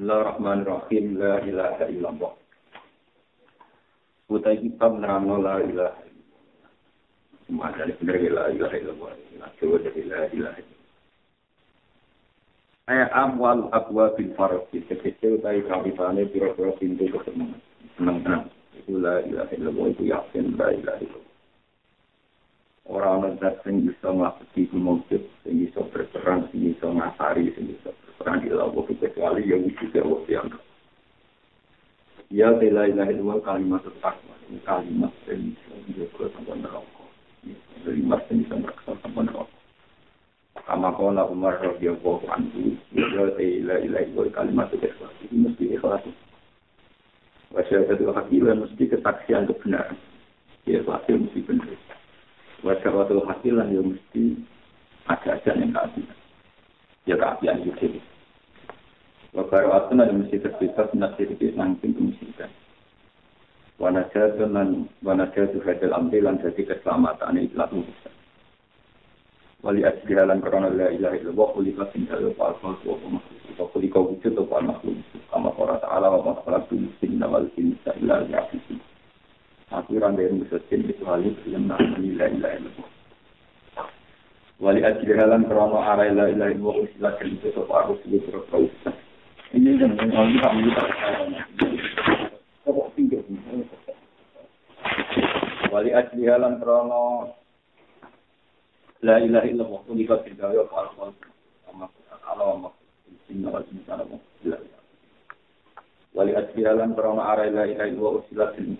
Bismillahirrahmanirrahim. La ilaha illallah. Utai kitab nerangno la ilaha. Cuma dari benar la ilaha illallah. La ilaha. Ayat amwal abwa bin farqi. Kecil utai kawitane pira-pira pintu ketemu. Senang-senang. Itu la ilaha illallah. Itu yakin la ilaha illallah. Orang zat sing bisa melakukan mujud, sing bisa berperang, sing bisa ngasari, sing bisa berperang di Allah kecuali yang wujud Allah yang Ya la ilaha illallah kalimat takwa. Kalimat yang bisa menjaga sampai neraka. Kalimat yang bisa meraksa sampai neraka. Kama kala Umar radhiyallahu anhu, ya la ilaha illallah kalimat ikhlas. Ini mesti ikhlas. Wasyahadatul hakilah mesti kesaksian kebenaran. Ya, pasti mesti benar. Wasyahadatul hakilah ya mesti ada aja yang keabian. Ya keabian itu. Wabarakatuh ada mesti terbebas nasir di nangking kemusikan. Wanajatun dan wanajatu hadal amri lan jadi keselamatan ikhlas muhsan. Wali asli halan korona la ilaha illallah kulika singgal wa al-falsu wa makhluk. Wa kulika wujud wa al-makhluk. Kama kora ta'ala wa makhluk sinna wal insa illa li'afisi. Aku rantai mususin itu halif yang namanya la ilaha. Wali asli halan korona arai la ilaha illallah usilah kelita sopa sebut ini yang orang kami tak Kok Wali asli halan krono La ilaha illallah inna Wali asli halan krono Ara la Sin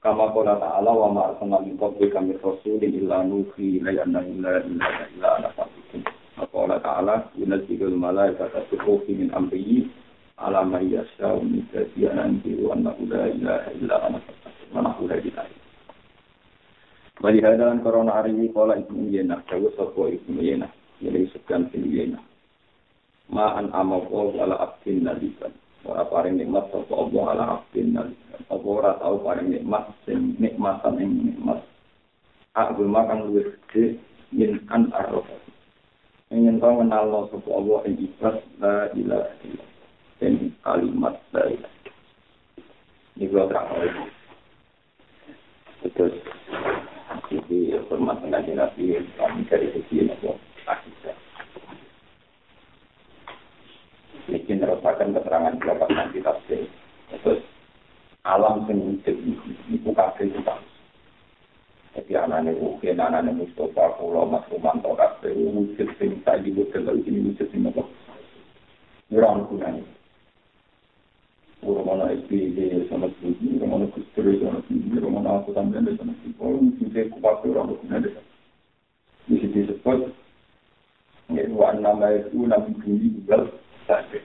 Wa ta'ala wa illa illa illa ta'ala min min ilaha illa. Wa nahu korona hari ini kola ibnu Yena, jawa sopo ibnu jadi sekian bin Yena. Ma'an amawu ala abdin naliban. Ora paring nikmat sopo Allah ala abdin naliban. apa ora tau paling nikmat sing nikmatan ing nikmat. Aku makan luwih gede min an arrof ingin tau mengenal sapa Allah ing ikhlas la ilaha illallah. Dan kalimat la ilaha ini gua terang terus ini hormat dengan nabi kami dari segi nabi akidah. Ini merupakan keterangan beberapa nanti tafsir. Terus alam yang hidup itu kafir itu tak. Jadi anaknya mungkin anaknya Mustafa Pulau Mas Romanto kafir wujud yang tadi wujud dari sini wujud yang apa? Murang gunanya. Romano SPD sama Sudi, Romano Kustri sama Sudi, Romano aku tambahin deh sama Sudi. Kalau mungkin saya kupas orang-orang ini deh. Di situ sepuluh, ya, wa nama itu nabi Budi juga sampai.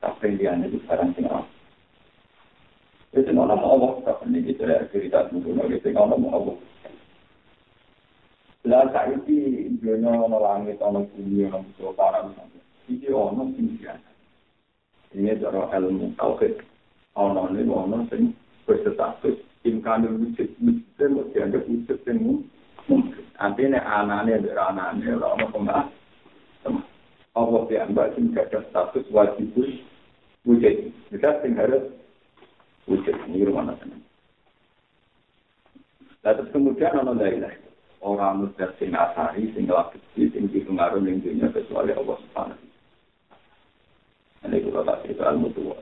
Sampai dia di sekarang tinggal. Itu nama Allah, tapi ini kita lihat cerita dulu, itu nama Allah. Lah saiki dunia ana langit ana bumi ana para iki ana sing. Ini cara ilmu tauhid. Ana ne ana sing berstatus imkan wujud mesti ada wujud sing Artinya anaknya dari anaknya orang pembah. Allah dianggap sing ada status wajib wujud. Kita sing harus wujud ini rumah nasi. Lalu kemudian ono lain orang muda sing asari sing ngelakiti sing dipengaruh ning dunia kecuali Allah Subhanahu. Ini kita tak cerita ilmu tua.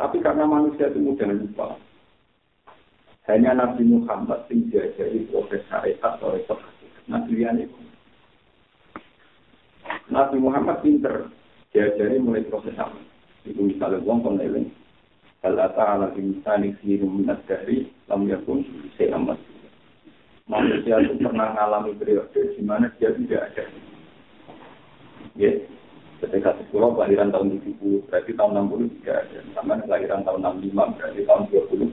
Tapi karena manusia itu mudah lupa, hanya Nabi Muhammad sing diajari proses syariat oleh Nabi itu. Nabi Muhammad pinter diajari mulai proses apa. Itu misalnya uang pengeling, Hal ata ala insani khiru minat dari lam yakun seamat. Manusia itu pernah mengalami periode di mana dia tidak ada. Ya, Kalau kelahiran tahun 70, berarti tahun 60 tidak ada. Sama kelahiran tahun 65, berarti tahun 20.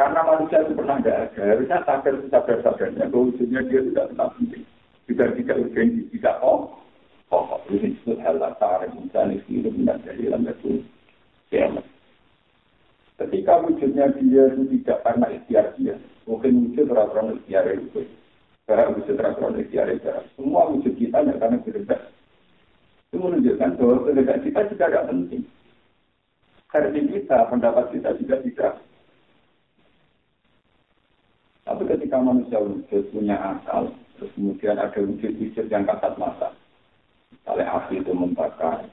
Karena manusia itu pernah tidak ada, harusnya sadar sadar sadarnya bahwa wujudnya dia tidak tetap penting. Juga tidak urgensi, tidak oh, oh, ini disebut hal latar, misalnya itu benar dari itu. Ya, Ketika wujudnya dia itu tidak karena ikhtiar dia, mungkin wujud peraturan ikhtiar itu. Karena wujud peraturan ikhtiar itu. Semua wujud kita tidak karena berdebat. Itu menunjukkan bahwa berdebat kita juga tidak penting. Karena kita, pendapat kita juga tidak tapi ketika manusia wujud punya akal, terus kemudian ada wujud-wujud yang kasat mata. Misalnya api itu membakar,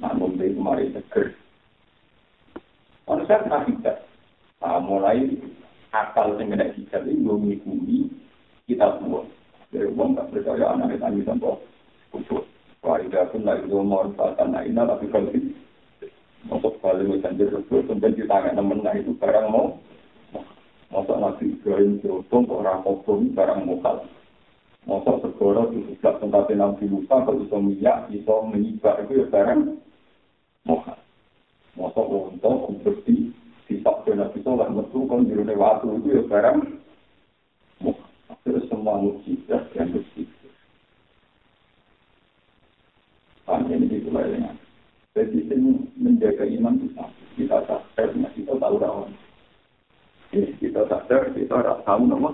namun di kemarin seger. Pernah hijab. Nah, mulai akal yang kena hijab ini mengikuti kita semua. Dari uang tak percaya anak kita ini sampai kufur. Waidah pun lagi umur saltan naina tapi kalau untuk balik menjadi sesuatu kemudian kita nggak nemen itu barang mau Masa Nabi Ibrahim dihukum kok rapok pun barang mokal. Masa segera di sejak tempat Nabi Musa kok bisa minyak, bisa menyibak itu ya barang mokal. Masa untuk kumpersi, sisak dan Nabi Sholah metu kan di rune itu ya barang mokal. Akhirnya semua mujizat yang bersih. Ini itulah dengan. Jadi ini menjaga iman itu sama. Tahu nama.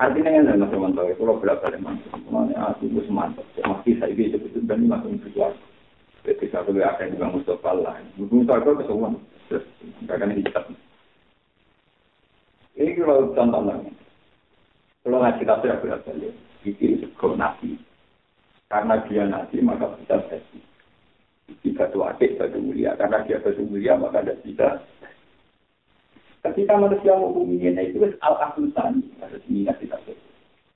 Artinya yang ada teman tahu, kalau berapa kali mantap, semuanya aku itu semantap. Masih saya bisa sebut dan lima tahun berjuang. Ketika aku akan juga Mustafa lah, Mustafa itu kesemuan, akan dicat. Ini kalau contoh lagi. Kalau ngaji tafsir berapa kali, itu sego nabi. Karena dia nabi maka bisa jadi. Jika itu adik batu mulia, karena dia batu mulia maka tidak bisa Ketika manusia mau menghukumi itu al asusan harus kita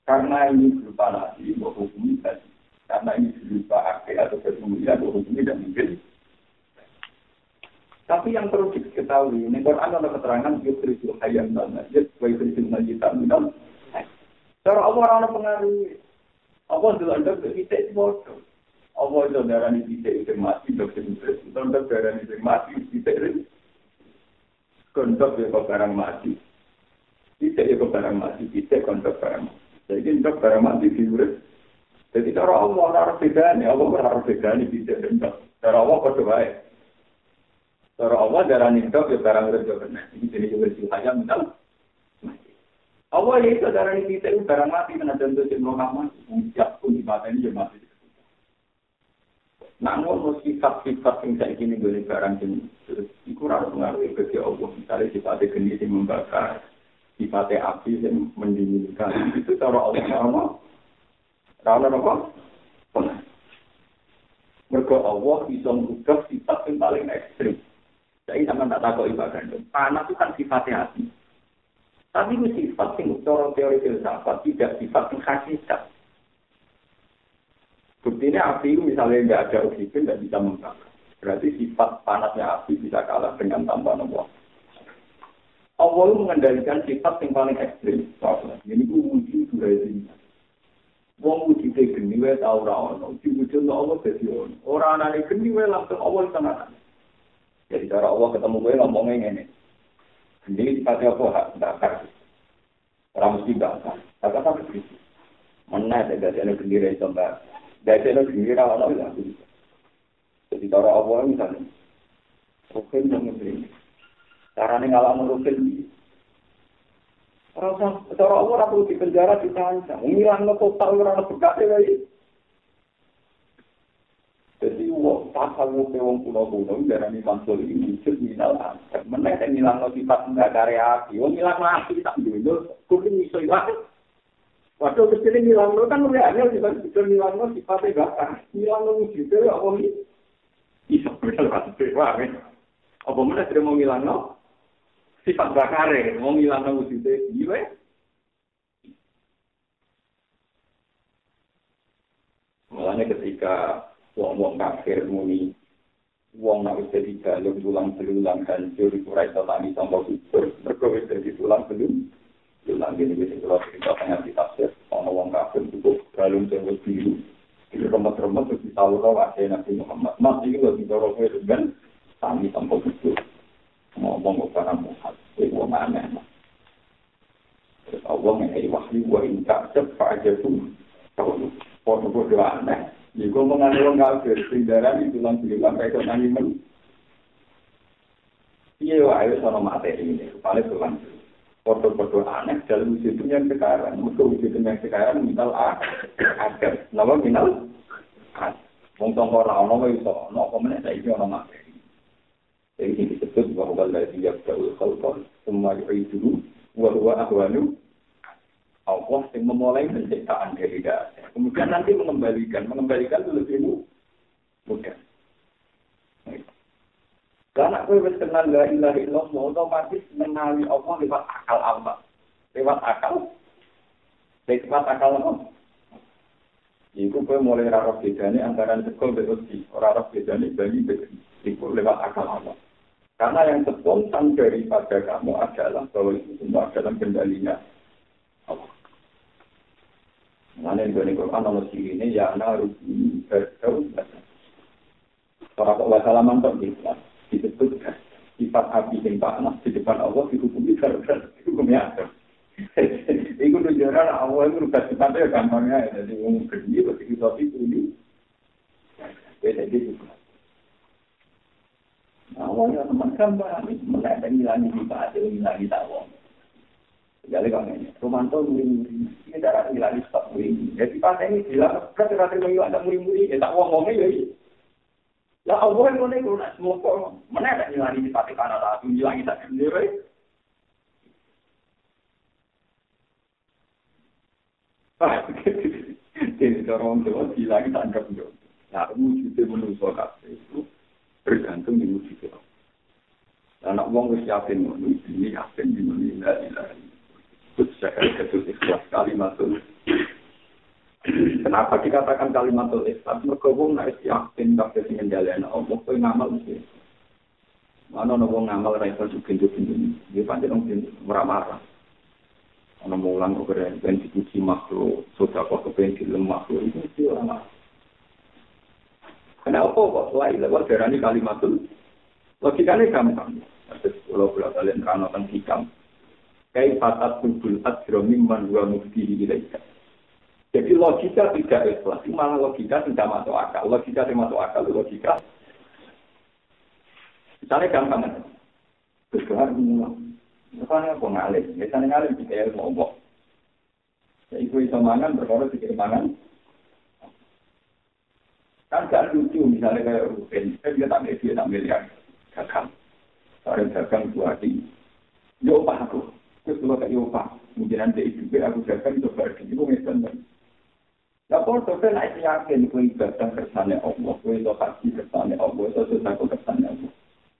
Karena ini berupa nasi, hukumi tadi. Karena ini berupa akhir atau mau hukumi dan mungkin. Tapi yang perlu diketahui, ini Quran ada keterangan yusrisul hayyan dan najis, wa yusrisul najitan minal. Cara Allah orang pengaruh. Allah dulu ada kita bodoh. Allah itu darah ini tidak itu mati, dokter itu darah ini mati, tidak kondok ya kok barang mati. Tidak ya kok barang mati, tidak kondok barang mati. Jadi kondok barang mati diurus. Jadi cara Allah harus beda nih, Allah harus beda nih tidak kondok. Cara Allah kok baik. Cara Allah darah nindok ya barang urus ya benar. Ini jadi juga sih minta. Allah ya itu darah ini tidak barang mati, karena tentu si Muhammad, siap pun di mata ini ya mati. Namun sifat-sifat yang saya ingin boleh barang jenis itu mengaruhi bagi Allah. Misalnya sifatnya geni yang membakar, sifatnya api yang mendinginkan. Itu cara Allah sama. Karena apa? Pernah. Mereka Allah bisa mengubah sifat yang paling ekstrim. Jadi sama tak tahu ibadah Panas itu kan sifatnya api. Tapi itu sifat yang cara teori filsafat tidak sifat yang hakikat. Buktinya api misalnya nggak ada oksigen nggak bisa membakar. Berarti sifat panasnya api bisa kalah dengan tanpa Allah. Allah mengendalikan sifat yang paling ekstrim. Ini wujud dua ini. Wong wujud geni wae tau ora ono. Wujud Allah dadi ono. Ora anane geni wae langsung Allah tenan. Jadi cara Allah ketemu gue ngomongnya ngene. Geni sifatnya apa hak bakar. Ora mesti bakar. Kata apa. Mana ada gak ada geni ra iso bakar. Dari itu sendiri orang ya. Jadi cara Allah misalnya, rukun yang memberi. Caranya ngalah rukun. Orang cara Allah perlu di penjara di sana. Ngilang no total orang berkat ya Jadi wong pasal wong wong kuno kuno darah ini mantul ini muncul minal. Mana yang ngilang no sifat nggak karya api. Ngilang api tak dulu. Kuwi iso ilang. Waktu kecil ngilang lo kan mulai ada di balik kecil ngilang lo sifatnya bakar. Ngilang lo wujudnya apa nih? Bisa bener pasti wah Apa mana tidak mau ngilang lo? Sifat bakar ya, mau ngilang lo wujudnya gila. Mulanya ketika wong-wong kafir muni wong nak dadi galung tulang belulang hancur iso tani sangka kubur mergo wis tulang Yulang gini gini kalau kita tanya di tafsir, ono wong kafir itu belum terus biru. Jadi remat-remat itu kita tahu ada yang Muhammad. Mas ini lagi dorong ke Ruben, sami tanpa itu. Ngomong ke para Muhammad, itu eh, gue mana emang. Terus Allah ngehei wahyu, gue ini tak cepat aja tuh. Kalau lu, kalau gue gue aneh. Jadi gue mengandung orang kafir, sehingga itu langsung bilang, mereka nanti menurut. Iya, ayo sama materi ini, paling tuh langsung. Foto-foto aneh dalam wujud yang sekarang. Maka wujud yang sekarang minal agar. Nama minal Wong tongko ora ono wae iso ono apa meneh saiki ono materi. Jadi disebut bahwa lagi yang jauh khalqa semua itu wa huwa ahwanu Allah yang memulai penciptaan dari dasar. Kemudian nanti mengembalikan, mengembalikan itu lebih mudah. Karena aku wis kenal la ilaha illallah otomatis mengenali Allah lewat akal Allah. Lewat akal. Lewat akal Allah. Iku kowe mulai ora roh bedane antara sekol dan uji. Ora roh bedane iku lewat akal Allah. Karena yang spontan daripada kamu adalah bahwa itu semua dalam kendalinya Allah. Mana yang Quran Allah ini ya narubi berkau Orang kok wasalaman kok disebutkan sifat api yang panas di depan Allah dihukumi gara-gara hukumnya ada. Itu tujuan Allah itu rubah sifatnya gampangnya ya. Jadi umum gede, berarti kita itu ini. Beda gitu. Awalnya teman gambar, mulai ada ngilangi sifat, ada ngilangi tawon. Jadi kalau ini, Romanto muri-muri, ini darah ngilangi sifat muri-muri. Jadi pas ini bilang, berarti rasa ada muri-muri, ya tak ngomongnya ya. Lah aku kan ngene kok nak mau kok mana ada nyari pati kana ta tunjangi tak sendiri. Ten dorong tu di lagi tak anggap yo. Ya mesti te menung so kat itu tergantung minggu itu. Anak wong wis yakin ngono iki yakin di mana ila ila. Kusaka ketu ikhlas kalimatul. Kenapa dikatakan kalimat Islam? Mereka wong nek yakin kabeh sing njalani Allah kowe ngamal mesti. Mana ono wong ngamal ra iso jukin-jukin. Dia pancen wong ora marah. Ono mulang kok keren ben dipuji makhluk, sudah kok kepen film makhluk itu mesti ora marah. Kenapa kok selain lewat darani kalimatul? Logikanya gampang. Terus kalau bolak balik rano tentang hikam. Kayak fatat tubul adromi man wa mufti ilaika. Jadi logika tidak ikhlas, malah logika tidak masuk akal. Logika tidak masuk akal, logika. Misalnya gampang kan? Terus. Misalnya aku ngalim, misalnya ngalim kita ya ngomong. Ya itu bisa mangan, berkorot pikir mangan. Kan gak lucu, misalnya kayak Ruben, kan dia tak dia tak miliar. Gagang. Seorang gagang dua hati. Yo pak aku. Terus kalau kayak yo pak, mungkin nanti juga aku gagang itu berarti itu misalnya. Ya podo kan nek yakin kowe ibadah kersane Allah, kowe iso haji kersane Allah, iso susah kersane Allah.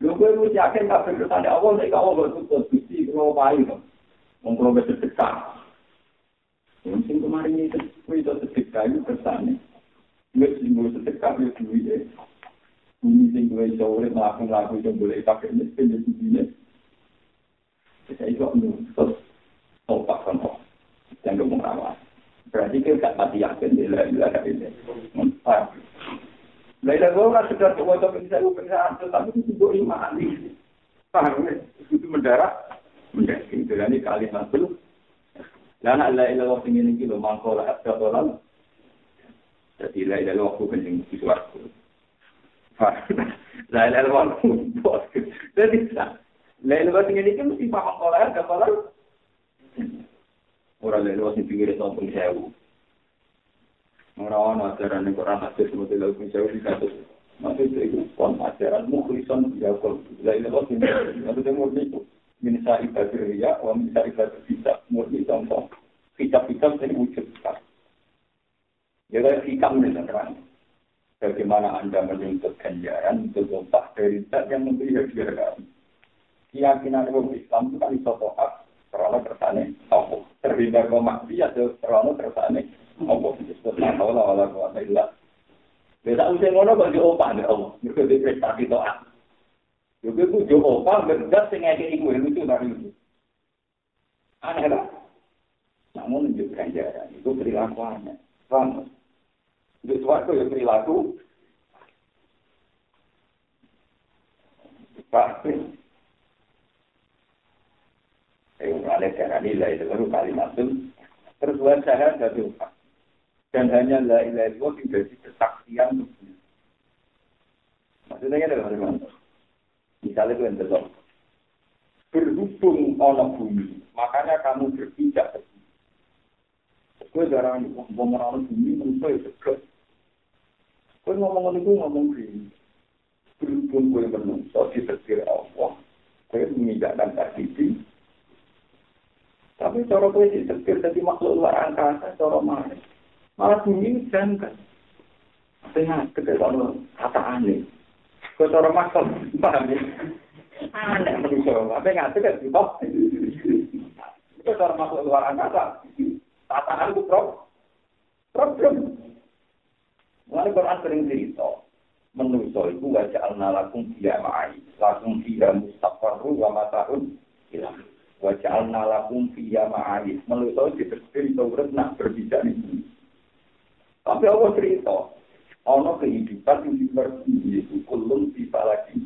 Lho kowe wis yakin kabeh kersane Allah, nek Allah kok tutup bisi karo wae to. Wong kula wis sedekah. Yang sing kemarin itu kowe iso sedekah itu kersane. Wis sing kowe sedekah yo duwe. Bumi sing kowe iso urip mlaku-mlaku yo boleh pakai miskin yo duwe. Kita iso terus topak kan. Jangan ngomong rawat. Berarti kita gak mati yakin di la ilaha illallah. La ilaha illallah sudah apa bisa bisa tapi itu juga iman. Paham ya? Itu mendarat. Mendarat. Itu ini kalimat itu. Dan la ilaha illallah ini kilo mangkola asya tolal. Jadi la ilaha illallah aku kencing di suaraku. La ilaha illallah aku bos. Jadi ini mesti paham kola asya Orang lain wasi pinggir sombong sewu. Orang orang ajaran yang Quran hadis seperti lalu pun sewu di kasus. Maksudnya itu pun ajaran mukhlison ya kol. Lain wasi maksudnya murni itu. Minsa ibadah ria, wa minsa ibadah bisa murni sombong. Kitab-kitab ini wujud Ya kayak hikam nih terang. Bagaimana Anda menuntut ganjaran untuk tumpah dari zat yang memberi hadiah Keyakinan orang Islam itu kan iso Karena kersane Allah. terhindar kau maksiat ya terlalu tersane ngopo sesuatu Allah wala kuat Allah beda usia ngono kok diopah deh Allah. Mereka diperiksa di doa juga itu diopah berdas sehingga kayak ibu yang lucu dari itu aneh lah namun menunjukkan jarak itu perilakuannya kamu di suatu yang perilaku. Pasti Eh, ada cara nilai itu kalimat itu. Terus wajah dari Pak. Dan hanya la ilaha illallah menjadi kesaksian Maksudnya ini adalah bagaimana? Misalnya itu yang belum. Berhubung ono bumi, makanya kamu berpijak ke bumi. Gue jarang ngomong orang bumi, menurut itu segera. Gue ngomong itu ngomong gini. Berhubung gue menungso di setir Allah, gue menginjakkan kaki ini. Tapi cara gue di setir jadi makhluk luar angkasa, cara mana? Malah bumi ini jangka. Tengah, ketika kata aneh. Kau cara makhluk, paham ya? Aneh manusia, apa yang ngasih kan gitu. Itu cara makhluk luar angkasa. Tatanan itu pro, problem. Mulai Quran sering cerita, manusia itu wajah al-nalakum dia ma'ai, lakum dia mustaqarru wa mata'un hilang. Wajah al-nalakum dia ma'ai, manusia itu berdiri Taurat nak berbicara ini. Tapi Allah cerita, ono kehidupan yang diperti itu kulun tiba lagi.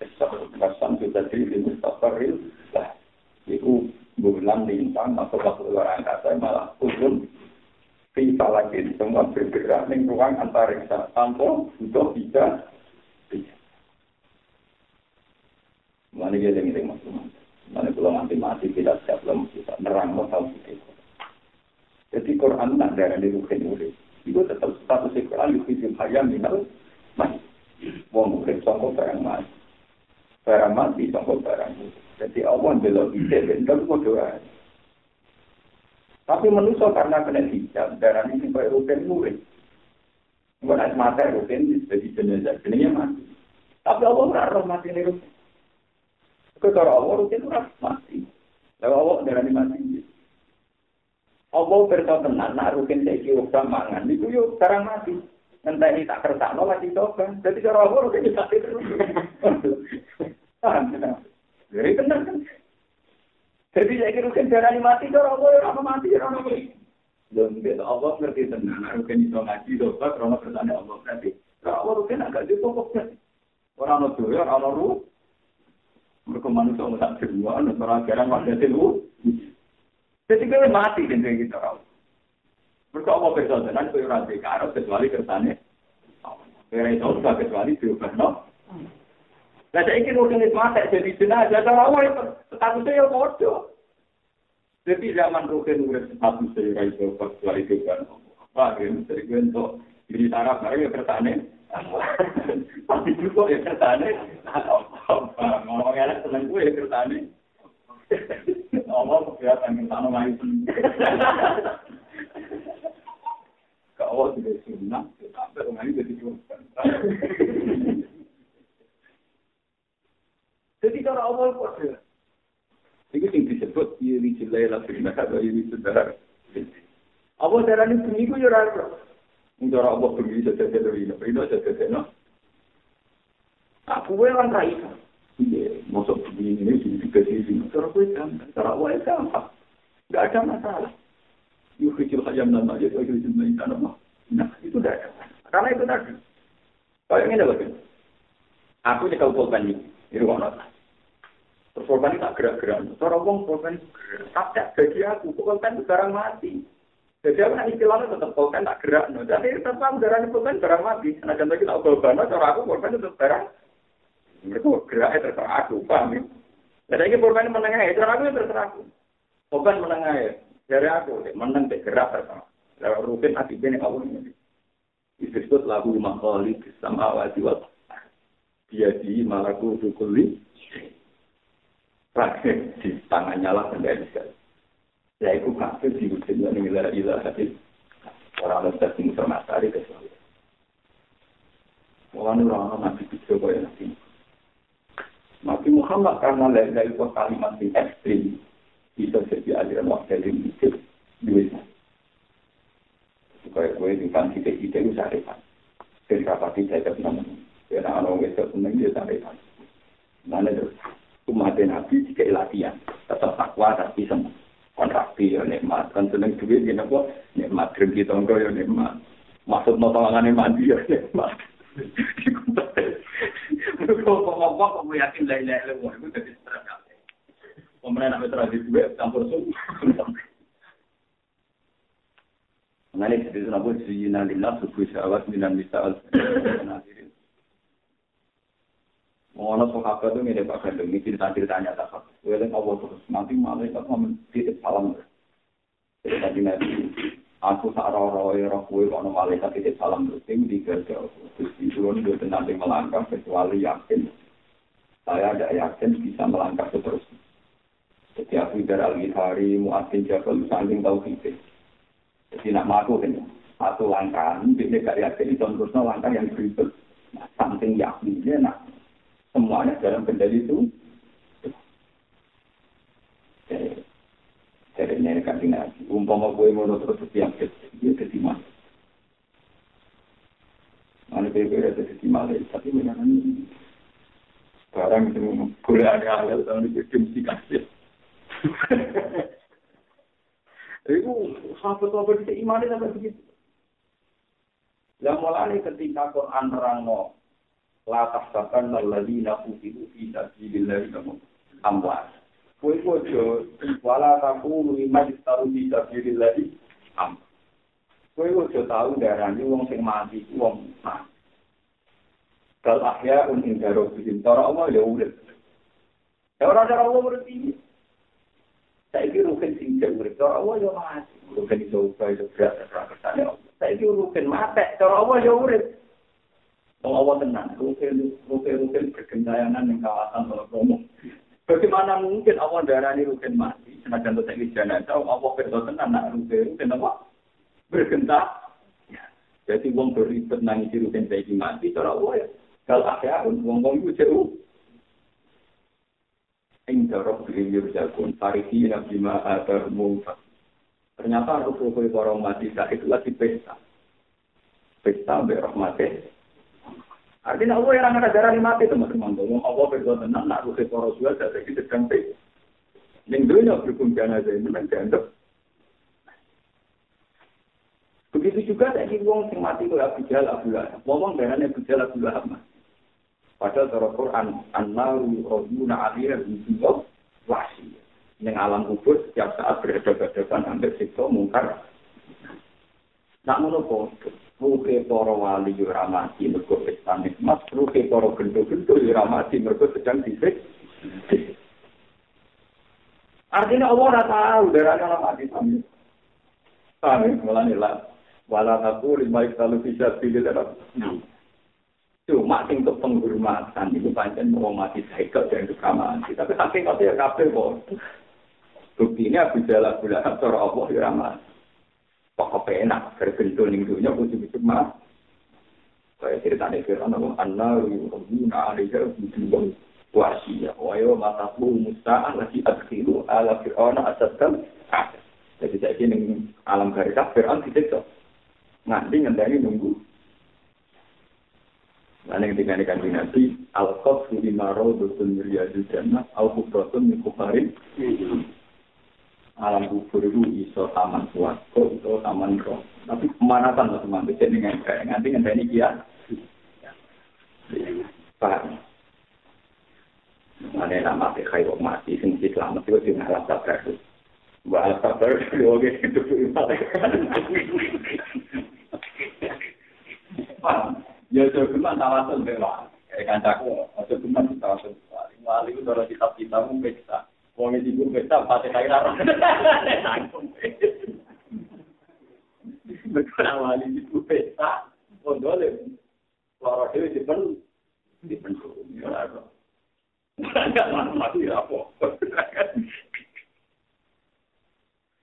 Kesan kita jadi mustaqarril lah. Itu bulan lintang atau waktu luar angkasa malah kulun tiba lagi semua bergerak di ruang antariksa tanpa butuh bisa Mana dia yang ini maksudnya? Mana kalau nanti mati tidak siap belum kita nerang mau tahu itu. Jadi Quran tak ada di rukin urip. Itu tetap status Quran itu hidup hayam minal mati. Wong urip sangka barang mati. Barang mati sangka barang Jadi Allah belok ide bener kok doa. Tapi manusia karena kena hijab, darah ini kayak rutin murid. Bukan mata rutin, jadi jenazah, jenazah mati. Tapi Allah nggak mati ini rutin. Kalau Allah rutin itu mati. Lalu Allah darah mati. Allah berita tenan, nak saya kira mangan, itu yuk sekarang mati. Entah ini tak kertas, no masih coba. Jadi cara Allah rutin itu mati terus. Jadi benar kan? Jadi saya kira rutin darah mati, cara Allah ya mati, ya mati. Dan Allah ngerti tenan, rutin itu ngaji, dosa, karena kertasnya Allah berarti. Kalau rutin agak cukup, orang itu ya, orang itu mereka manusia tak kedua, orang ajaran pada itu. Jadi kita mati dengan kita tahu. Mereka apa beda dengan kau orang dekarat kecuali kersane. Kira itu sudah kecuali diubah no. Nah saya ingin itu mati jadi jenazah. Kalau awal itu statusnya ya bodoh. Jadi zaman rukin udah statusnya ya itu kecuali diubah no. Pak, ini dari gue untuk diri taraf, mereka ya kersane. Tapi itu kok ya kertane? Ngomong enak seneng gue ya kertane. Ngomong ya pengen tanam lagi seneng. Kau tidak sunnah, tapi orang ini jadi Jadi kalau awal kok Iki sing disebut yen iki lha la fina ka yen iki sedar. Apa darane seminggu yo ora ora. Cara Allah bunyi saja dari ini, ini saja saja Aku yang raih. Iya, masuk begini ini di sini. Cara gue gampang, cara gue gampang. Gak ada masalah. Yuk kecil hayam dan majid, yuk kecil main tanah Nah, itu udah ada. Karena itu tadi. Kalau ini ada bagian. Aku cekal pulpen ini, ruang nota. Terus pulpen ini tak gerak-gerak. Cara wong pulpen gerak. Tapi bagi aku, pulpen itu barang mati. Jadi aku nak istilahnya tetap pulpen tak gerak. Jadi tetap aku darah pulpen barang mati. Nah, contohnya kita pulpen, cara aku pulpen itu barang mereka geraknya terserah aku, paham ya? Dan ini pulpen menengah ya, cara aku ya terserah aku. Pulpen menengah ya, dari aku, meneng gerak terserah. Lalu rutin hati ini Allah ini. Disebut lagu makhali sama awati wa dia di malaku dukuli. Di tangannya lah sekali. Ya itu kafir di wujud yang ilah ilah hati. Orang orang yang informasi kecuali. Orang orang masih bisa kaya nanti. Nabi Muhammad karena dari kalimat yang ekstrim bisa jadi aliran wakil yang mikir duitnya. Supaya gue di kan kita kita itu. Dari rapat kita itu namanya. Karena orang itu seneng dia sarepan. Mana itu umat Nabi jika latihan tetap takwa tapi kon rapi ya nikmat. Kan seneng duit ya nopo nikmat krim kita engko ya nikmat. Maksud mau tangane mandi ya nikmat. Kok kok kok yakin lain lain lu mau jadi stres Pemenang nama tradisi duit campur semua. Nah ini jadi nabo sih nanti nafsu kuisa awas minan bisa al. Mengono sahabat itu mirip Pak Gandung, ini cerita-ceritanya Gue lihat Allah terus, nanti malaikat mau titip salam. Jadi tadi nanti, aku tak roh-roh ya roh gue, kalau malaikat titip salam terus, ini digagal. Terus diturun, gue nanti melangkah, kecuali yakin. Saya ada yakin bisa melangkah seterusnya. Jadi aku dari Al-Ghifari, Mu'adzin Jabal, saking tahu kita. Jadi nak maku kan, satu langkah, ini gak yakin, terusnya langkah yang berikut. Nah, samping yakinnya, nah, semuanya dalam kendali itu. Jadi ini kan tinggal. Umpama gue mau terus setiap dia jadi mas. Mana bebe ada jadi malah, tapi memang barang itu boleh ada hal tahun itu mesti kasih. Itu sahabat-sahabat kita iman sampai begitu. Yang mulai ketika Quran terang la tahsaban alladziina qutilu fi sabilillahi amwat. Kowe ojo wala takunu liman istaru fi sabilillahi am. Kowe ojo tau darani wong sing mati wong mati. Kal ahya un indaro bikin tora Allah ya urip. Ya ora cara Allah urip iki. Saiki rukin sing urip tora Allah ya mati. Rukin iso upaya iso berat ora Allah. Saiki rukin mate cara Allah ya urip. Allah tenang, rukin-rukin bergentayangan yang kawasan Romo. Bagaimana mungkin Allah darani rukin mati? Senajan itu saya jenazah, Allah berdoa tenang, nak rukin-rukin apa? Bergenta. Jadi wong beribet nangis rukin saya mati, cara Allah ya. Kalau ada wong-wong itu jauh. Ing darah beliau jagun, pariki nabi ma'adar mufat. Ternyata rukin para mati saat itu lagi pesta. Pesta berahmatnya. Artinya Allah yang akan darah mati teman-teman. Ngomong Allah berdoa tenang, nak ruhe para suara dari kita sedang pe. Yang dunia berhukum jenazah ini memang dianggap. Begitu juga tadi wong sing mati itu Abu Jahal Abu Lahab. Wong darahnya Abu Jahal Abu Lahab. Padahal cara Quran, An-Naru Roduna Aliyah Bintu Wasi. Yang alam kubur setiap saat berhadapan-hadapan hampir siksa mungkar. Nak menurut Ruhe para wali yo ora mati mergo pesta nikmat, ruhe para gendho-gendho yo ora mati mergo sedang disik. Artinya Allah ora tahu darah kalau mati sami. Sami mulane lah. Wala aku lima iktalu bisa pilih dalam. Cuma sing untuk penghormatan itu pancen mau mati saya dan mati. Tapi saking kau ya kabel kok. Buktinya Abu Jalal Abu Lahab cara Allah ya mati. kok kepenak berbentuk ning dunia kudu bisa mah saya cerita nih firman Allah anna yuhu na'alika bujuban wasiya wayo matahu musta'an nasi adkiru ala fir'ona asadkan jadi saya ning alam garis fir'an tidak so nanti ngendari nunggu Nanti ketika ini kan nanti Al-Qaf suri maro dutun riyadu jannah Al-Qubratun mikuparin alam kubur itu iso taman suwargo, iso taman roh. Tapi pemanasan lah teman, bisa dengan kayak nanti nggak ini kia. Paham? Mana nama mati kayak mati, sing selamat itu di alam sabar. Mbak alam sabar itu oke itu Paham? Ya cuma tawasul bela. Kayak kancaku, cuma tawasul. Wali itu kalau kitab kita mungkin kita Wong iki ibu pesta pate kaya ora. Mereka awali ibu pesta, pondole. Loro dhewe dipen dipen ora. Enggak mati apa.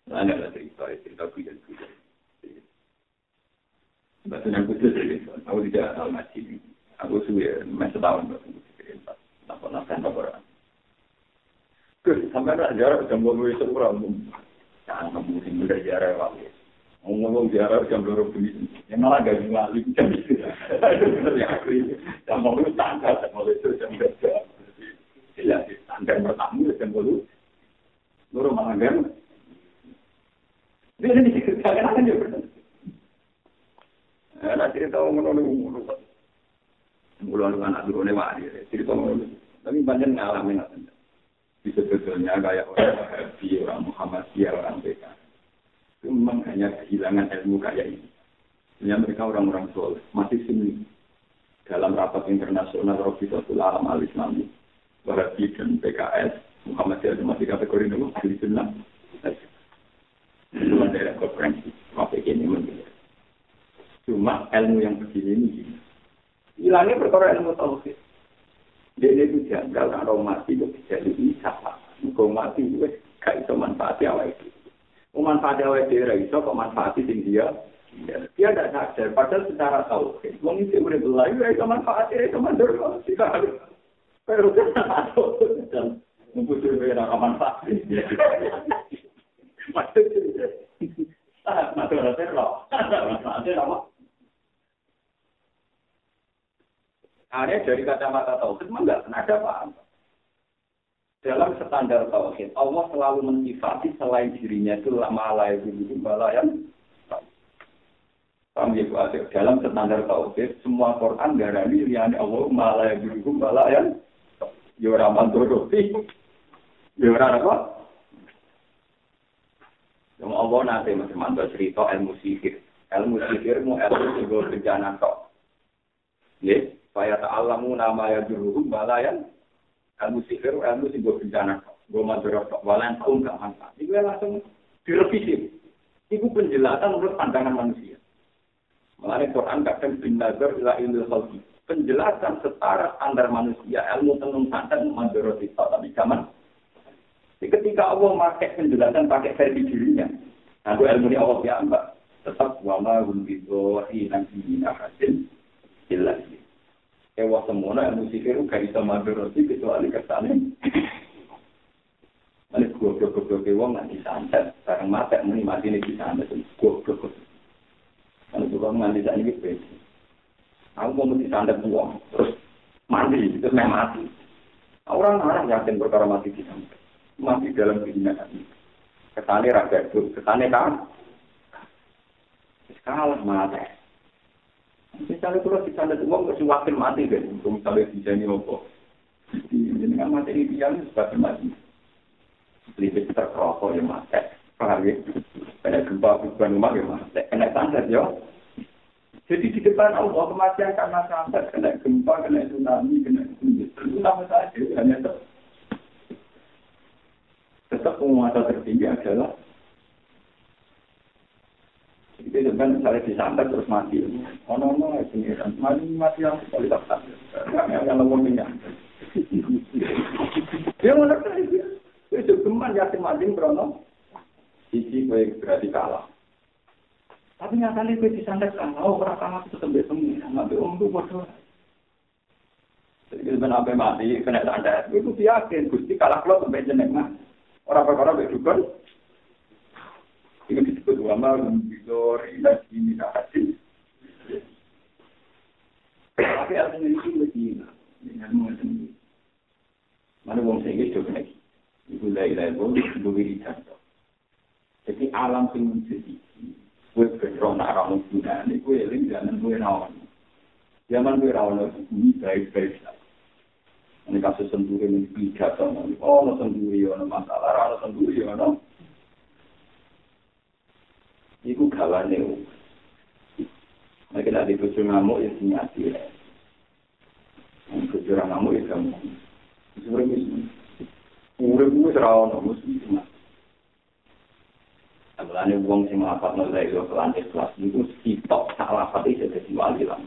Ana ada cerita, cerita kuda kuda. Bahasa yang kuda aku tidak tahu masih. Aku sudah masih tahun baru. Tak pernah kan Sampai nak jarak jam dua itu kurang. Jangan kamu sing udah jarak lagi. Ngomong jarak jam dua puluh Yang malah gak ngali jam itu. Jam mau itu tanggal, jam mau itu jam kerja. Jelas tanggal pertama jam dulu. Loro malah kan. Dia ini dikerjakan aja benar. Nah, cerita ngono ngono. Mula anak turune wali, cerita ngono. Tapi banyak ngalamin apa Di sebetulnya kayak orang Wahabi, orang Muhammadiyah, orang PK. Itu memang hanya kehilangan ilmu kayak ini. Sebenarnya mereka orang-orang soleh, masih sini. Dalam rapat internasional Robisatul Alam Al-Islami, Wahabi dan PKS, Muhammadiyah itu masih kategori dulu, ahli sunnah. Itu daerah konferensi, apa ini mungkin. Cuma ilmu yang begini ini, hilangnya perkara ilmu tauhid. Dia itu janggal kalau mati itu bisa bisa. Kalau mati itu gak bisa manfaatnya awal itu. Manfaatnya awal itu iso kok manfaati sing dia. Dia tidak sadar. Padahal secara tahu. Wong itu udah belayu ya itu manfaatnya itu mandor. Harus. Pero dia tahu. Dan membutuhkan beberapa manfaat. Maksudnya. Ah, maksudnya loh. Manfaatnya apa? Hanya dari kacamata tauhid memang nggak pernah ada apa-apa. Dalam standar tauhid, Allah selalu mensifati selain dirinya itu lama layak dulu balayan. Paham ya Bu Dalam standar tauhid, semua Quran garani liane Allah malaya dulu balayan. Ya mandoroti. Yora ya apa? Yang Allah nanti masih mantul cerita ilmu sihir. Ilmu sihir mu ilmu sebuah bencana. Ya, Faya ta'alamu nama ya juruhum balayan. Ilmu sihir, ilmu sih gue bencana. Gue madura tok, balayan tahun gak manfaat. Itu langsung direvisi. Itu penjelasan menurut pandangan manusia. Mengenai Quran kadang bin nazar ila ilmu khalqi. Penjelasan setara standar manusia, ilmu tenung santan madura tok, tapi zaman. Ketika Allah pakai penjelasan pakai versi dirinya, nah itu ilmu ini Allah ya mbak. Tetap wama hum bidhohi nanti hasil jelas. Ewa semuanya ilmu sihir gak bisa roti kecuali kesane. Ini goblok-goblok wong nggak disantet, bareng mati muni mati ini disantet, goblok. Kalau juga nganti saat ini beda. Aku mau disantet uang, terus mati, terus main mati. Orang-orang yakin perkara mati disantet. Mati dalam ini. Kesane raga itu, kesane kan. Kalah mati. Misalnya kalau kita ada uang nggak wakil mati kan, misalnya di sini apa? Jadi dengan mati ini dia sebagai mati. Lebih terkerokok ya mati, ya? Kena gempa bukan rumah ya mati, kena santet ya. Jadi di depan Allah kematian karena santet, kena gempa, kena tsunami, kena itu nama saja hanya tetap. Tetap penguasa tertinggi adalah itu kan misalnya disantet terus mati. Oh no no, ini kan mati mati yang kualitas yang yang lewat minyak. Dia kan itu? Itu teman yatim mati berono. Sisi baik berarti kalah. Tapi nyatanya gue disantet kan, oh orang kalah itu sampai semua, nanti om bodoh. Jadi kita apa mati kena santet, itu yakin gusti kalah kalau sampai jeneng mah. Orang perkara berdukun, Ini disebut ulama Mubizori Nasi Minahasi. Tapi artinya itu Medina. Mana wong saya gitu kan? Ibu dari level ibu beri contoh. Jadi alam sing sedih. Gue berdoa nak ramu sudah. Nih gue eling jangan gue nawan. Zaman gue rawan lagi ini baik baik Ini kasus sendiri ini tiga tahun. Oh, nonton dulu ya, nonton masalah, nonton dulu ya, nonton. Iku gawane Mereka nanti bojo ngamuk ya sinyati ya. Bojo ngamuk ya kamu. Sebenarnya Urip gue serawon nomus cuma. Mulane wong sing nglapat nang lek yo kelan ikhlas niku sitok sak lapat iki dadi wali lah.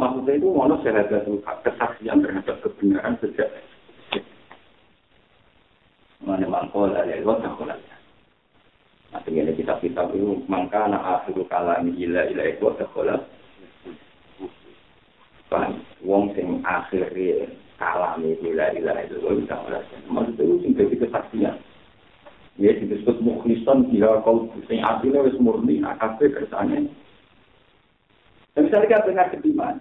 Maksudnya itu ono sehat kesaksian terhadap kebenaran sejak Mana mangkol ada lewat tak Nah, dengan kitab-kitab itu, maka anak akhir kalam gila ila itu sekolah. Paham? Wong sing akhir kalam gila ila itu bisa merasakan. Maksudnya itu sing jadi kesaksian. Ya, disebut mukhlisan dia kau sing aslinya wis murni akabe kersane. Dan misalnya kita dengar kediman,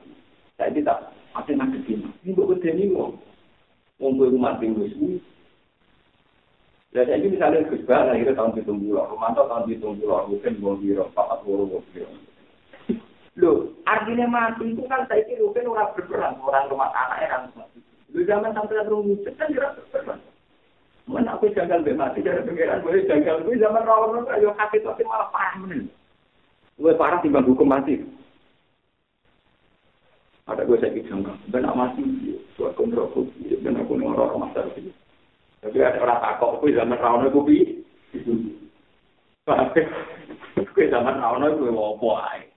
saya tidak ada nak kediman. Ini bukan ini wong. Wong gue mati wis Saya ini misalnya Gus Bah lahir tahun tujuh puluh, Romanto tahun tujuh puluh, mungkin mau biro, Pak Puru mau biro. Loh, artinya mati itu kan saya kira mungkin orang berperang, orang rumah anak orang mati. Lu zaman sampai rumah kan jelas berperang. Mana aku janggal be mati dari pengiran boleh janggal gue zaman rawon itu ayo kaki tapi malah parah menin. Gue parah timbang hukum mati. Ada gue sakit janggal, benar mati, buat kontrol, benar aku orang masa itu. Tapi ada orang takok, kue zaman rawon itu bi. Kue zaman rawon itu opo ae?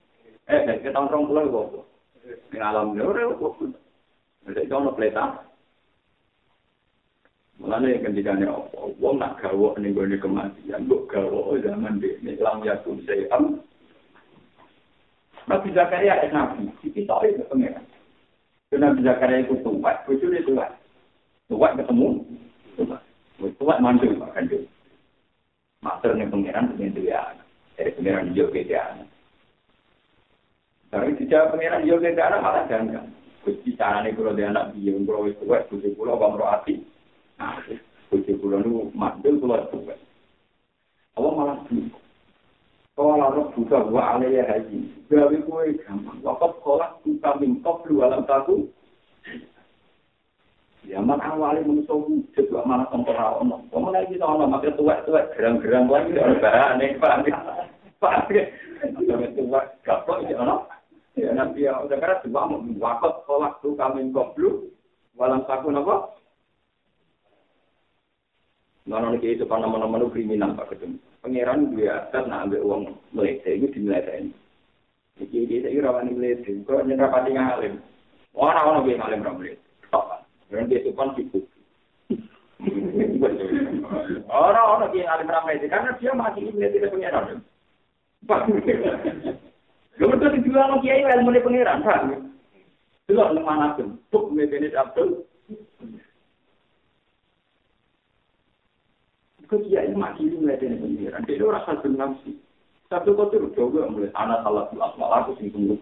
Eh, nek tahun rong pulang opo? bawa. Alam ini orang itu. Jadi kau nak Mulane Mulanya opo? Wong nak gawe ning gue ini kematian. Gue gawe zaman di ini lam ya tuh saya am. Nabi Zakaria itu nabi. Siti tahu itu e, pengen. Karena Nabi Zakaria itu tumpat, bujurnya tumpat. Tumpat ketemu. Kuwi kuwat mantu Pak Kanjo. Master ning pangeran ning dhewe ana. Dari pangeran yo gede ana. Tapi dicara pangeran yo gede ana malah janda. Kuwi dicarane kulo dhewe anak piye wong kulo wis kuwat kuwi kulo wong ro ati. Nah, kuwi kulo nu mantul kulo kuwat. Apa malah kuwi Kau lalu buka gua aneh ya haji. Gawi kue gampang. Wakop kolak buka mingkop lu alam takut. Zaman awal ini manusia wujud, gak malah sempurna Allah. Kamu lagi kita Allah, maka tuwek-tuwek, gerang-gerang lagi, gak ada barang aneh, paham ya? Paham ya? Sampai tuwek, gaplok ini, Allah. Ya nanti ya, udah karena tuwa mau wakot, kolak, tuka, minggok, blu, walam saku, nopo. Mana lagi itu, karena mana-mana kriminal, Pak Ketum. Pengiran dia atas, nah ambil uang, meledek, itu dimulai saya ini. Jadi, saya kira wani meledek, kok nyerah pati ngalim. Orang-orang gue ngalim, ramulik. Dan dia sopan sibuk. Orang-orang yang alim ramai itu, karena dia masih ini tidak pengiran. Kemudian dijual kiai ilmu pengiran, paham? Delok nang mana pun, buk ngene Abdul. Kau kiai masih ini ngene pengiran, dia ora rasa nafsi. Satu kau coba mulai anak salah tulas malah aku sing tunggu.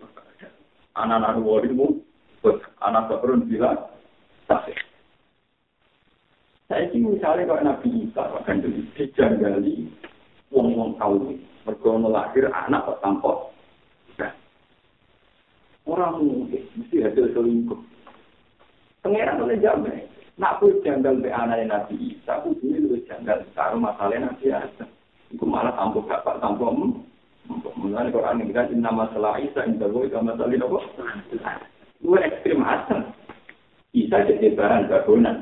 Anak-anak wadimu, anak baperun bilang, sahih. Saya ini misalnya kalau Nabi Isa akan dijanggali wong-wong kaum mereka melahir anak kok tanpa orang mungkin mesti hasil selingkuh. Pengiran oleh jamin. Nak pun janggal be anak Nabi Isa, aku ini lu janggal sekarang masalahnya Nabi Isa. Iku malah tampuk gak tampuk untuk mengenai Quran ini kan nama masalah Isa, indah gue sama masalah apa? Lu ekstrim asal. Bisa jadi bahan bangunan.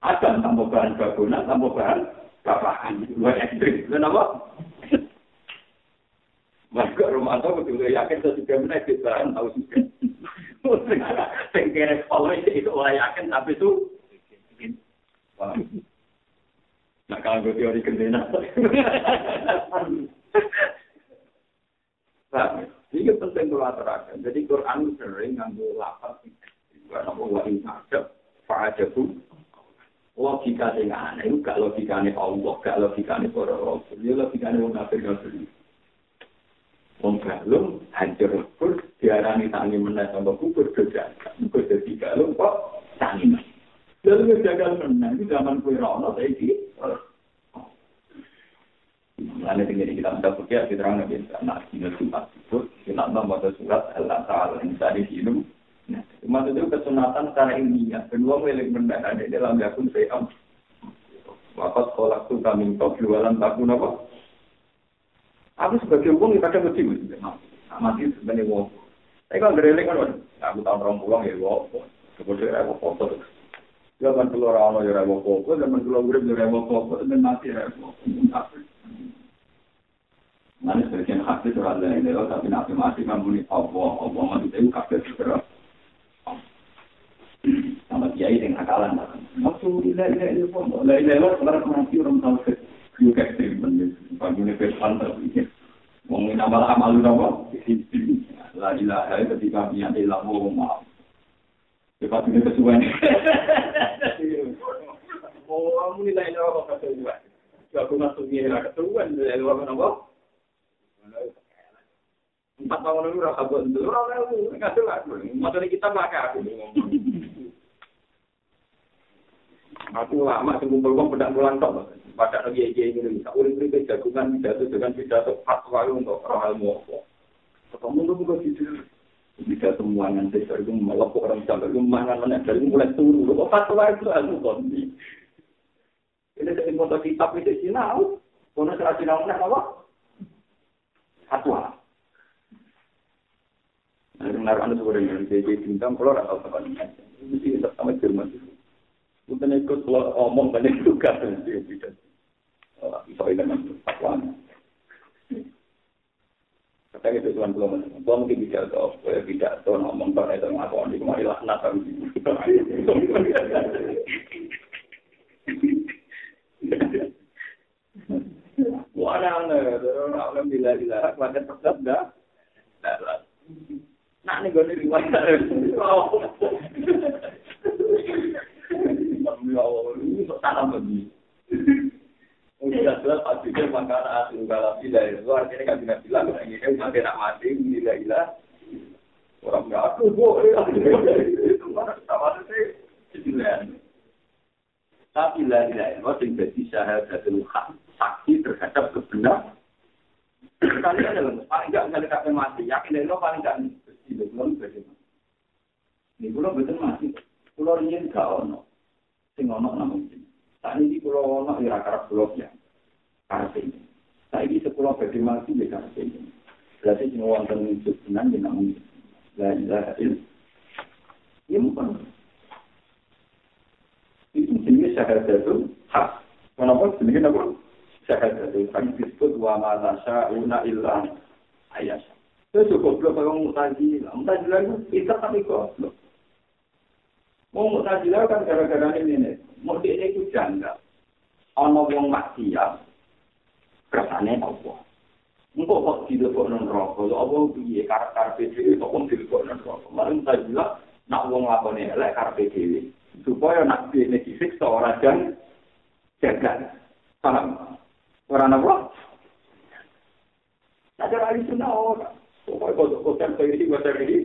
Ada tanpa bahan bangunan, tanpa bahan bapakan. Dua ekstrim. Kenapa? Maka rumah itu betul yakin sesudah menaik bahan tahu juga. Tengkere kalau itu orang yakin tapi itu Nah, kalau gue teori kendena. Nah, ini penting kalau aturakan. Jadi Quran sering ngambil lapat Karena wa ing ada fa'ajabu logika sing aneh itu gak logikane Allah, gak logikane para rasul, ya logikane wong kafir kafir. Wong galung hancur lebur diarani tangi meneh sama kubur dojakan. Kok dadi galung kok tangi. Lalu jagal meneh itu zaman kue rono saiki. Lalu tinggal kita minta fikir, kita terang nabi, nah, ini surat itu, kita nambah surat Allah Ta'ala, ini tadi hidup, Maksudnya kesunatan secara ilmiah. Kedua milik benda ada dalam yakun se'am. Wakat sekolah tuh kami kau jualan takun apa? Aku sebagai uang ya kadang mesti mesti mati sebenarnya uang. Saya kan gereling kan, aku tahu orang pulang ya uang. Kemudian aku foto. Zaman keluar awal ya rewo foto, zaman keluar urip ya rewo foto, dan mati rewo. Nanti sebagian hati surat lain tapi nanti mati kamu nih Allah, Allah maksudnya itu kafir segera. Sama kiai yang akalan maksud ilah ilah ilah pun ilah ilah ilah sekarang mati orang ke juga ekstrim bagi universal tapi mau amal amal apa la ilaha ketika punya ilah mau maaf. Cepat ini kesuwen. Mau ilah kesuwen aku masuk ilah kesuwen ilah empat tahun aku Aku lama kumpul wong pedak mulan tok. Pada lagi ini bisa urip urip jagungan pidato dengan pidato fatwa untuk orang ilmu apa. Ketemu tuh bukan gitu. Bisa semua nanti dari melopok orang sampai rumah mana dari mulai turun. Kok fatwa itu aku kondi. Ini dari foto kitab itu sinau. Kono serah sinau apa? Fatwa. Nah, naruh anu sebenarnya JJ bintang kalau atau apa? Mesti sama Jerman itu. Bukan ikut kalau omong banyak juga dia tidak. Bisa dengan fatwa. Kata itu tuan belum, belum mungkin bisa atau tidak atau ngomong pada itu ngaku di kemari lah nata. Wah, aneh, alhamdulillah, bila pada tetap dah. Nak nih gue riwayat. Ya Allah, tanam begini. Udah jelas pasti dia makan asing kalau tidak kan tidak bilang tidak mati nggak aku boleh itu sama tapi tidak jadi syahadat hak saksi terhadap kebenaran kali ada paling nggak nggak dekat mati yakin itu paling nggak itu belum bagaimana ini belum betul mati pulau ini ono sing ono namun Saat ini pulau ono ya karena pulau ya. Karena ini. Saat ini sekolah bagi mati ya karena ini. Berarti semua wonten tenan ya namun la ilaha illallah. Itu jenis syahadat itu hak. Kenapa jenis apa? Syahadat itu kan disebut wa ma tasyauna illa ayat. Itu cukup kalau mutazilah. Mutazilah itu kita tapi kok. Wong mutazila kan gara-gara ini nih. Mesti ini ku janda. Ono wong maksiat. Kesannya apa? Engkau kok tidak kok non rokok? Ya Allah, piye karakter PDW kok pun tidak kok non rokok. Mereka mutazila nak wong lakonnya elek karakter PDW. Supaya nak dihene disik seorang dan jaga. Paham? Orang apa? Ada lagi sana orang. Pokoknya kok kok tempe ini, kok tempe ini.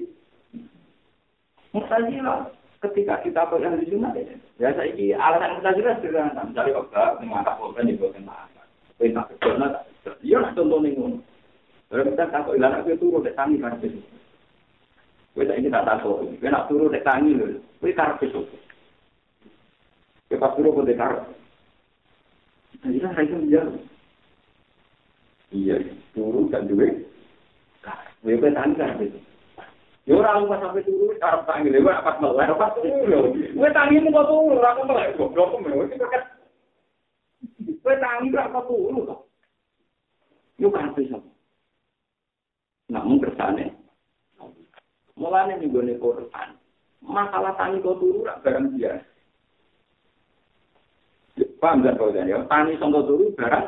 Mutazila. Mutazila. Ketika kita pegang di sunnah ya, ya saya ini alasan kita jelas sederhana. Misalnya kok mengangkat korban di bawah kena Perintah kerjanya tak Iya lah contoh nih ngono. Kalau kita takut ilah aku turun dek tangi kan itu. Kita ini tak takut. Kita nak turun dek tangi loh. Kita karep itu. Kita pas turun dek karep. Jadi kan saya dia. Iya, turun kan duit. Kita tangi kan itu. Ya ora lu sampe turu karep tangi lho pas melek pas turu. Kowe tangi mung kok turu ora kok melek goblok kok kok. Kowe tangi ora kok turu kok. Yo kan bisa. Namun kersane. Mulane ning gone Quran. Masalah tangi kok turu ora barang biasa. Paham gak kau ya? Tani sangka turu barang.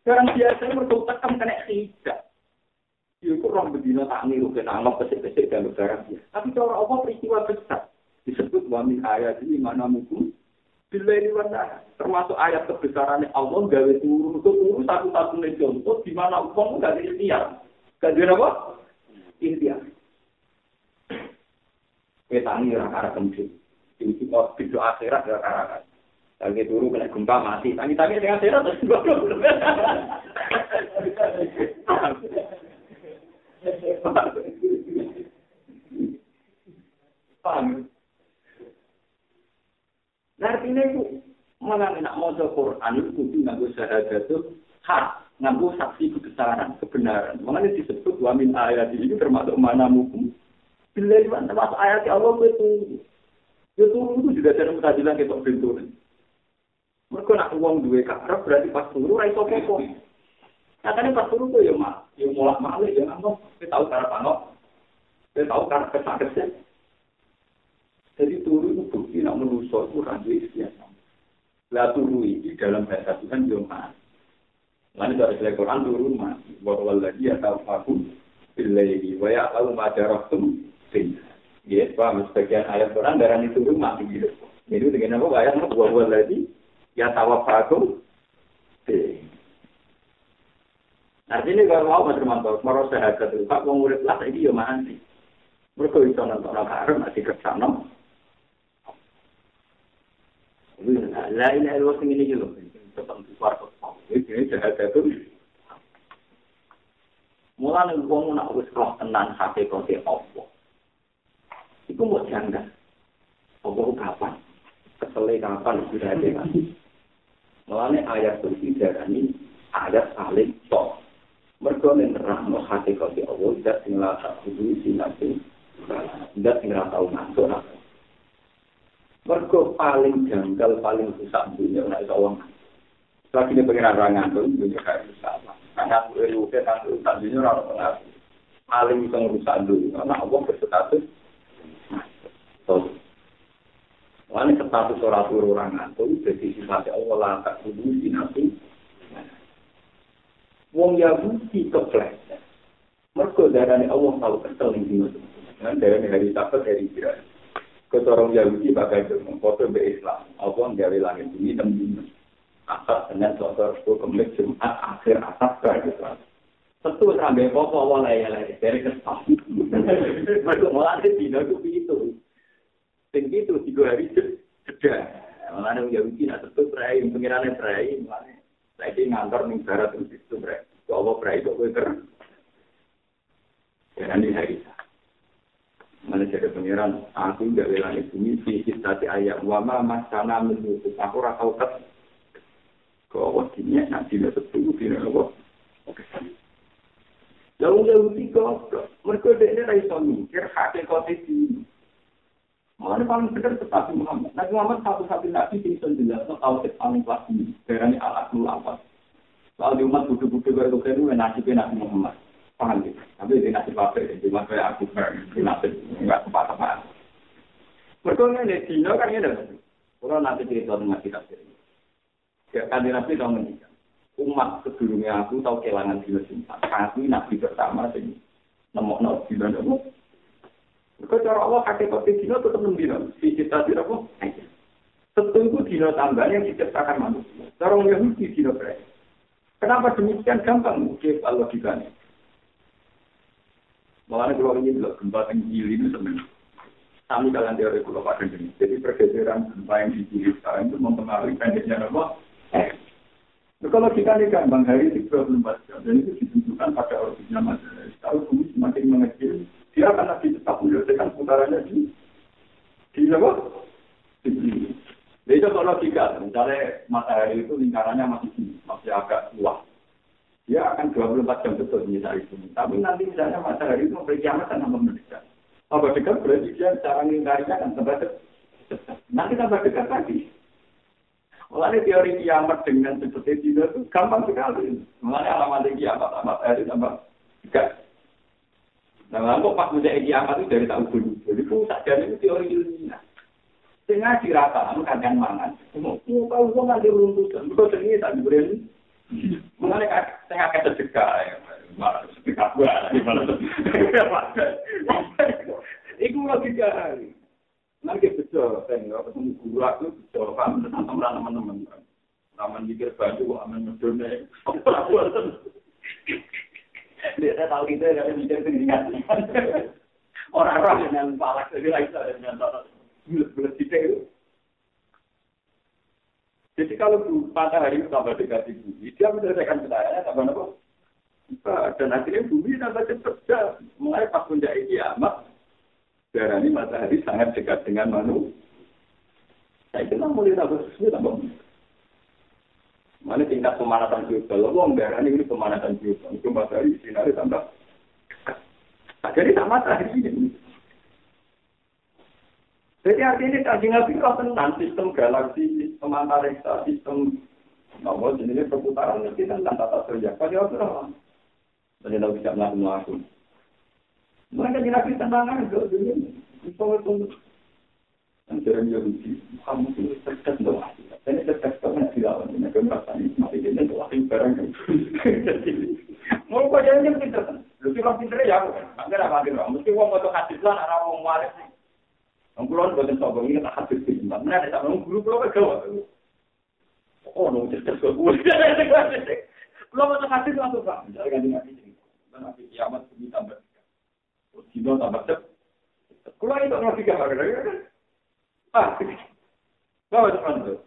Barang biasa mergo tekem kena tidak. Ya itu orang bedino tak niru kena anggap pesik-pesik dan barang ya. Tapi cara apa peristiwa besar disebut wami ayat ini mana mukum bila ini termasuk ayat kebesarannya Allah gawe turun itu turun satu-satunya contoh di mana uang nggak ada ikhtiar. Gak ada apa? Ikhtiar. Kita ini orang arah kencing. Ini kita video akhirat ya arah Lagi turu kena gempa mati. Tangi-tangi dengan akhirat terus Paham? Nah, artinya itu malah nak mau Quran itu kudu nganggo syahadat itu hak nganggo saksi kebesaran kebenaran. Makanya disebut wa min ayat ini termasuk mana mukum. Bila itu termasuk ayat Allah itu itu itu juga cara mutajilah kita pintu. Mereka nak uang dua karep berarti pas turu ra iso popo. Katanya pas turu tuh ya mak, ya mulak malik ya nggak kita tahu cara panok, kita tahu cara kesak kesek. Jadi turu itu bukti nak menuso itu rancu istiadat. Lah turu ini dalam bahasa Tuhan yo mak. Lalu dari selain Quran turu mak, bahwa lagi ya tahu aku billahi wa ya tahu majarahtum bin. Ya, paham sebagian ayat Quran darah itu mak gitu. Jadi dengan apa ayat bahwa lagi ya tahu aku Artinya kalau mau macam mantau, mau sehat ke Pak wong urip lah, iki yo mati. Mereka itu nanti orang karam masih kerja nom. Lain air wasi ini juga, tetap di luar kota. Sehat ke Mulane wong nih gua mau nak urus roh tenang hati kau si opo. Iku mau jangan. Opo kapan? Keselai kapan? Sudah ada kan? Mula ayat tuh tidak ini ayat saling toh. mergo ning rahmo hati kok di Allah dak sing la tak kudu sinati dak sing ra tau masuk nak mergo paling janggal paling susah dunia nek iso wong lagi ne pengen ra ngantuk dunia kaya susah. Ana kuwi rupe kan tak dunia ora ana paling iso rusak dunia nek Allah berstatus. Terus Wani ketatus orang-orang ngantuk, jadi sifatnya Allah lantak kudu sinati. Wong Yahudi kepleset. Mereka darahnya Allah tahu kesel ning dino. Nah, darahnya hari Sabat hari Kira. Ketorong Yahudi bakal foto be Islam. Allah gawe langit bumi dan bumi. Asas dengan sotor kemis Jumat akhir asas Islam. Tentu sampai pokok Allah ya lah dari kesal. Mereka mulai dino itu itu. Tinggi itu tiga hari jeda. Malah Yahudi nak tentu berai, pengirannya malah Saiki ngantor ning barat terus itu brek. Allah berai kok kowe ter. Jangan hari. Mana jadi pengiran, aku nggak bilang itu misi kita di ayat wama masana menutup aku rakau ket. Kau awas ini nanti nggak setuju di apa? Oke. Lalu jauh tiga, mereka dia raiso mikir hakikat itu. Makanya paling benar tetapi Muhammad. Nabi Muhammad satu-satu nabi yang bisa jelas tahu paling kelas ini. Berani alat apa. Soal di umat budu-budu baru itu nasibnya Nabi Muhammad. Paham gitu. Tapi di nasib apa ya? Cuma kayak aku di nasib enggak tepat-tepat. Mereka ini Dino kan ini Kalau nanti cerita dengan kita sendiri. Ya kan Nabi tahu menikah. Umat sebelumnya aku tahu kehilangan Dino cinta. Aku Nabi pertama sih. Nemok-nemok Dino Kau cara Allah hakikat dino tetap dino. Si cita dino apa? Tentu itu dino tambahan yang diciptakan manusia. Cara Yahudi dino berai. Kenapa demikian gampang? Mungkin kalau logikanya. Makanya kalau ini bilang gempa gili ini sebenarnya. Kami kalian teori pulau pada ini. Jadi pergeseran gempa yang di gili sekarang itu mempengaruhi pendeknya apa? Nah, kalau kita ini gampang hari 24 jam, dan itu ditentukan pada orbitnya matahari. Kalau bumi semakin mengecil, dia akan lagi tetap menyelesaikan putarannya di di apa? Di sini. Jadi kalau logika, misalnya matahari itu lingkarannya masih masih agak luas. Dia akan 24 jam betul misalnya itu. Tapi nanti misalnya matahari itu memberi kiamat dan tambah mendekat. Tambah dekat berarti dia cara lingkarinya akan tambah dekat. Nanti tambah dekat lagi. Mulanya teori kiamat dengan seperti itu itu gampang sekali. Mulanya alamat kiamat, matahari tambah dekat. Nah, kok pas menjadi kiamat itu dari tahun dulu. Jadi pusat dari itu teori ilmiah. Sehingga dirata, kamu kadang mangan. Mau tahu kok nanti runtutan. Kok sini tak diberi. Mengenai saya akan gua. Iku logika. Nanti betul, saya ketemu guru aku betul, paham tentang teman-teman. Taman mikir baju, aman medone. Dia tahu itu ada mikir sendiri Orang-orang yang palak jadi lagi dengan itu. Jadi kalau matahari tambah dekat di bumi, dia menyelesaikan tambah apa? Dan akhirnya bumi tambah cepat. Mulai pas puncak kiamat, darah ini matahari sangat dekat dengan manusia. Saya kira mulai tambah sesuai Mana tingkat pemanasan global, wong darah ini pemanasan global. Itu matahari sinar tambah. Nah, jadi tak matahari ini. Jadi artinya kaji nabi kau tentang sistem galaksi, sistem antariksa, sistem nomor jenis perputaran itu tentang tata surya. Kau jawab berapa? Jadi tahu bisa melakukan langsung. Mereka kaji nabi tentang ada dunia. Itu itu. Dan jalan Yahudi, kamu itu cerdas doa. Ini cerdas kamu tidak dilawan. Mati ini doa yang barang. Mau kau jangan yang pintar. Lu sih pintar ya. Enggak ada apa-apa. Mesti uang untuk hadis lah, arah uang waris. Kulon buatan sombong ini tak habis di tempat. Mana ada sama guru. Oh, nung cerdas gue. Pulau buatan hadis langsung pak. Misalnya nabi cerita. Dan nabi kiamat ini tambah. Terus tambah cep. Kulo itu nabi gambar kan? Ah, Bawa teman tuh.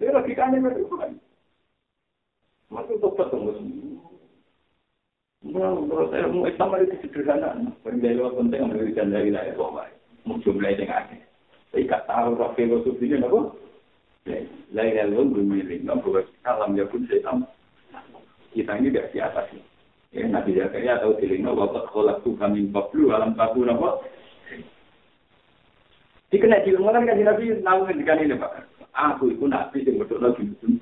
Jadi logikanya bagaimana? Masih tobat dong, Menurut saya, ilmu Islam itu sederhana. Penjaya penting memberikan dari lain kok, mau jumlah yang ada. Saya nggak tahu roh filosofinya apa. Lain ilmu bermiring, nggak boleh alam ya pun saya tahu. Kita ini tidak atas. Ya, Nabi Zakaria tahu dirinya wabat kolak tuh kami bablu alam tabu apa. Dikena di rumah kan Nabi tahu ketika ini pak. Aku itu Nabi yang betul lagi betul.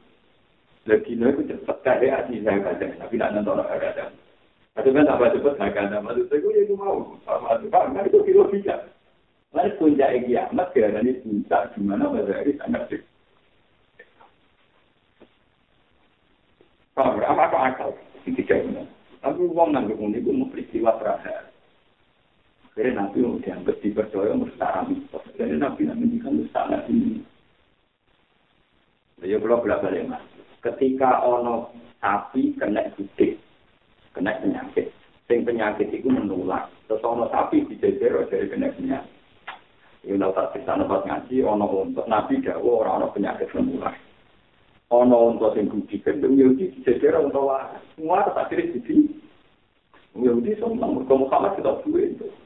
Lagi itu cepat kaya hati saya kadang, tapi tidak nonton kadang. Tapi kan apa cepat nggak kadang, maksud saya itu mau. Sama itu kan itu filosofia. Lalu puncak kiamat kira ini puncak gimana bahasa ini sangat sih. Paham, apa akal? Ini. Tapi uang nanggung ini pun mau peristiwa terakhir. Akhirnya Nabi yang dianggap dipercaya mustara mitos. Jadi Nabi nanti kan mustara ini. Ya kalau belajar mas. Ketika ono sapi kena gudik, kena penyakit. Sing penyakit itu menular. Terus ono sapi dijejer dari kena penyakit. Ini tak bisa nafas ngaji, ono untuk nabi dawa orang ono penyakit menular. Ono untuk yang gudik, dan Yahudi dijejer untuk. Semua tetap diri di Yahudi semua, mereka Muhammad kita buat itu.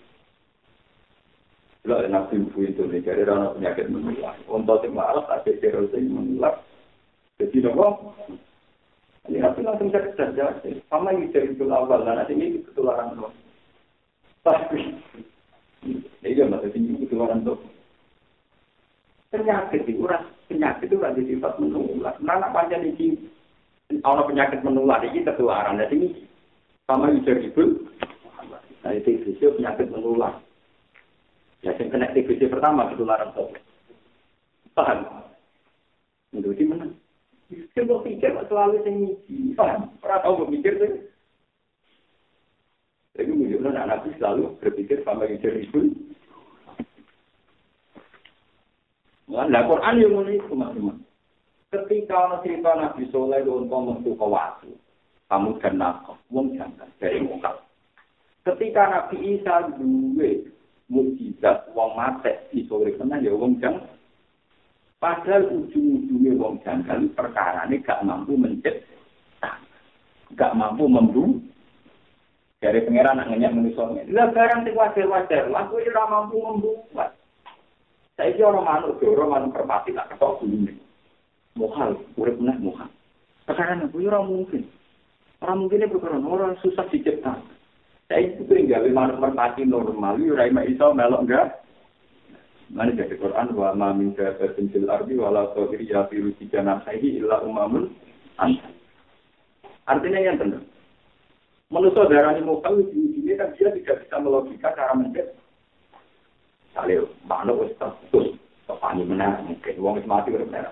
Bila nabi ibu itu nih, jadi orang penyakit menular. Untuk yang malas, tak jejer yang menular. Jadi nopo, ini nabi langsung cerdas ya. Sama yang dari itu awal, dan nanti ini ketularan nopo. Tapi, ini dia masih tinggi ketularan nopo. Penyakit itu, penyakit itu ada sifat menular. Mana panjang ini, kalau penyakit menular ini ketularan. Jadi ini sama yang dari itu, nah itu penyakit menular. Ya, yang kena TBC pertama ketularan nopo. Paham? Itu di mana? Saya mau pikir selalu saya ngisi. Paham? Pernah tahu berpikir tuh? Jadi menunjukkan anak Nabi selalu berpikir sama yang ibu. Nah, Quran yang mulai teman-teman. Ketika orang cerita Nabi Soleh untuk menuju ke waktu, kamu dan nakal, wong jangan dari muka. Ketika Nabi Isa duwe mukjizat wong mate di sore kena ya wong jangan Padahal ujung-ujungnya wong perkara ini gak mampu mencet, gak mampu membu. Dari pengiran nak ngenyak manusia Lah barang sing wajar-wajar, lah kowe ora mampu membuat. Saiki orang manuk orang manuk perpati tak ketok dulu. Mohal, urip meneh mohal. Sekarang aku ora mungkin. Orang mungkin ini perkara orang susah dicipta. Saya itu tinggal manuk merpati normal, ora iso melok enggak. Mana jadi Quran wa ma min dabatin fil ardi wala tawiri ya fi rusika nafsihi illa umamun Artinya yang benar. Manusia darah ini mukal di sini kan dia tidak bisa melogika cara mencet. Kalau makhluk wis terputus, tepani benar mungkin uang itu mati udah benar.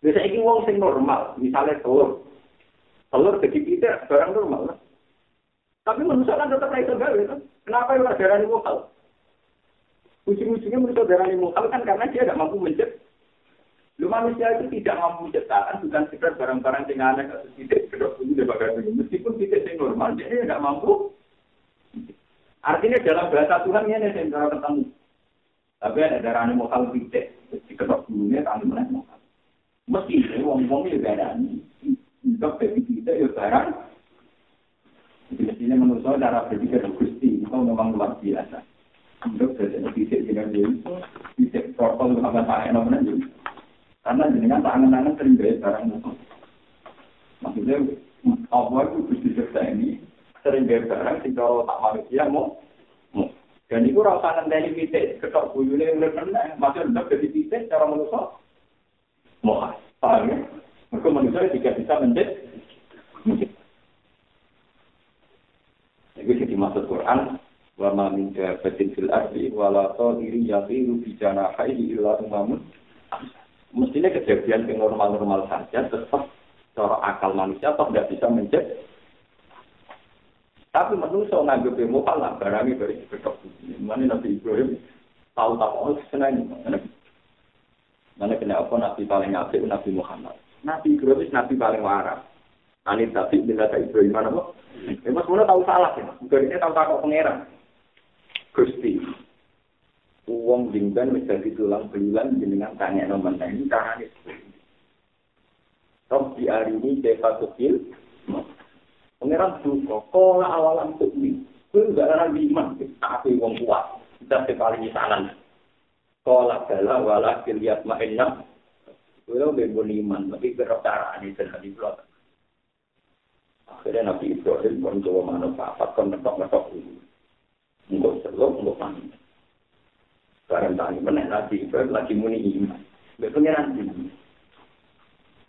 Bisa ini uang sing normal, misalnya telur, telur jadi kita barang normal. Tapi manusia kan tetap kayak kan? Kenapa yang darah ini mukal? Ujung-ujungnya menurut darah mukal kan karena dia tidak mampu mencet. Lu manusia itu tidak mampu menciptakan bukan sekedar barang-barang yang aneh atau tidak kedok ini bagaimanapun meskipun tidak yang normal dia tidak mampu. Artinya dalam bahasa Tuhan ini yang cara ketemu. Tapi ada darah mukal tidak di kedok dulunya kami mulai mukal. Mesti wong-wong ya ada Dokter kita ya barang. Mestinya menurut saya cara berpikir Gusti itu memang luar biasa. Untuk jadi fisik dengan diri, fisik protokol apa tak enak mana juga. Karena jenengan tangan-tangan sering gaya barang musuh. Maksudnya, Allah itu Gusti Seksa ini sering gaya barang sehingga tak manusia mau. Dan itu rasa nanti fisik, ketok yang lebih maksudnya untuk jadi fisik cara manusia. Mau, paham ya? Mereka manusia tidak bisa menjadi Itu jadi maksud Quran, wa ma min dabatin fil ardi wala tadiri yatiru bi janahihi illa umamun. Mestinya kejadian yang normal-normal saja tetap cara akal manusia tetap tidak bisa mencet. Tapi manusia nganggep mukal lah barangnya dari kedok mana Nabi Ibrahim tahu tahu oh senang mana? Kenapa Nabi paling apik Nabi Muhammad. Nabi Ibrahim Nabi paling waras Anit tapi bila tak Ibrahim mana kok? Ya mas tahu salah ya, bukan ini tahu tahu pangeran. Gusti. Uang jinggan menjadi tulang belulan jenengan tanya nomor ini caranya. Rob di hari ini desa kecil. Pangeran duka, kau awalan ini. Kau gak ada iman, tapi wong kuat. Kita sekali misalan. Kau bala wala kiliat ma'inna. Kau bebon iman, tapi berapa cara ini belum. Akhirnya Nabi Ibrahim pun coba manfaat, kan ngetok-ngetok dulu. Untuk selok, untuk panik. Barang tani meneh Nabi Ibrahim lagi muni iman. Mbak pengiran ini.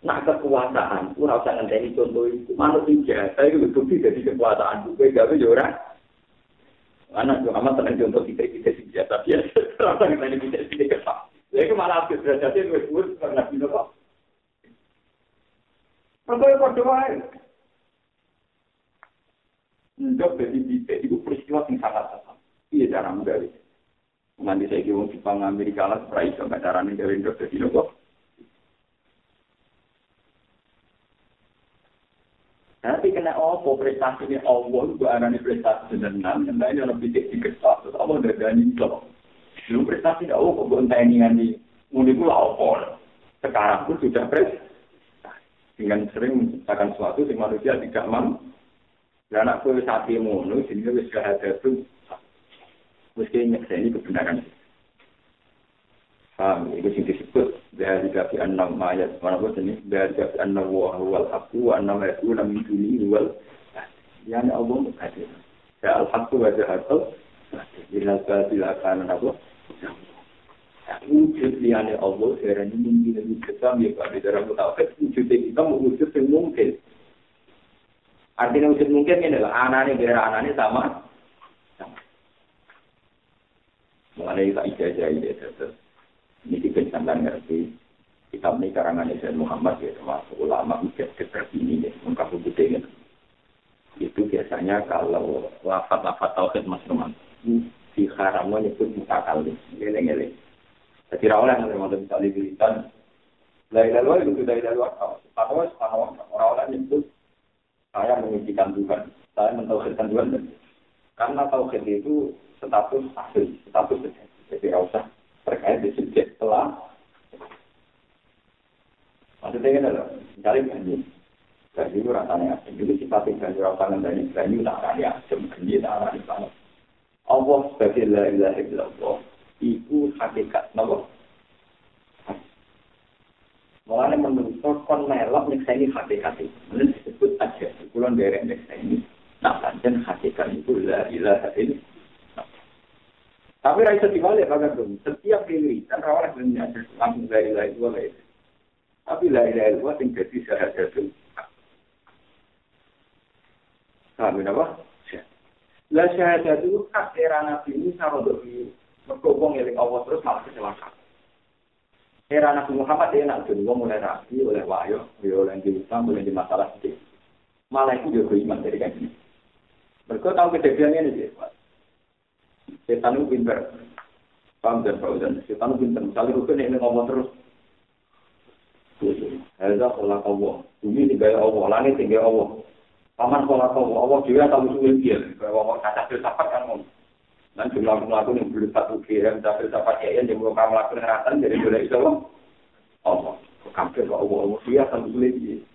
Nah kekuasaan, itu rasa ngenteni contoh itu. Manut biasa itu bukti jadi kekuasaan. Gue gawe ya Anak juga amat tenang contoh kita kita sih biasa biasa. Rasa ngenteni kita sih kesak. Jadi malah habis berjati gue sebut karena bino kok. Pertama Untuk jadi bisa itu peristiwa yang sangat sangat. Iya cara menggali. Nanti saya kira Jepang Amerika lah, itu, nggak cara nih dari Indo jadi nopo. Nanti kena apa prestasi ini Allah, itu anaknya prestasi senenang, yang lain lebih tinggi kesal, terus Allah udah dani itu. Belum prestasi tidak oh, kok ini ini, muni pula apa. Sekarang pun sudah prestasi. Dengan sering menciptakan sesuatu yang manusia tidak mampu. Dan aku saat ini ngono, sini wis itu mesti ini kebenaran. Paham, itu sing disebut dari kafi enam ayat mana pun ini dari kafi enam wa wal aku enam ayat wa min duni wal yang Allah berkata ya al haqqu wa jahatul bila bila kana apa? Wujud liane Allah sekarang ini mungkin wujud kami pada dalam tauhid wujud kita wujud yang mungkin artinya wujud mungkin ini adalah anaknya biar anaknya sama. Mengenai tak ijazah ini, terus ini dikencangan ngerti. Kitab ini karangan Islam Muhammad ya termasuk ulama mungkin seperti ini ya, mengkaku putih Itu biasanya kalau wafat-wafat tauhid mas teman di haram menyebut muka kali, geleng-geleng. Jadi rawol yang ada misalnya diberikan. Dari luar itu dari luar atau orang-orang nyebut saya mengujikan Tuhan, saya mentauhidkan Tuhan. Karena tauhid itu status asli, status jadi tidak usah terkait di subjek setelah. Maksudnya ini adalah mencari ganji. Ganji itu rasanya asing. Itu sifatnya ganji rasanya dari ganji tak arani asing. Ganji tak arani banget. Allah sebagai la ilaha illallah. Itu hakikat. Kenapa? Mulanya menurut kon melok nyeksa ini hakikat itu. Aja. Kulon derek nyeksa ini. Nah, dan hakikat itu la ilaha illallah. Tapi raisa dibalik kagak dong. Setiap dan rawat dunia langsung dari lain dua lain. Tapi dua yang jadi syahadat itu. Kami apa? Lah itu hak era nabi ini sama untuk berkobong yang Allah terus malah kecelakaan. Era Nabi Muhammad dia nak jadi mulai rapi oleh wahyu, oleh diutang, oleh di masalah sedih. Malah itu juga iman dari gini. Mereka tahu kejadiannya ini, Pak. Setan itu pinter. Paham dan dan Setan itu pinter. Misalnya rukun ini ngomong terus. Hada kola Allah. Bumi tinggal Allah. Langit tinggal Allah. Paman kola Allah. Allah juga tahu sulit dia. Kalau Allah kacau filsafat kan ngomong. Dan jumlah melakukan yang belum satu kirim. Dan filsafat ya yang belum kamu lakukan ngeratan. Jadi boleh itu Allah. Kampir Allah. Allah dia tahu sulit dia.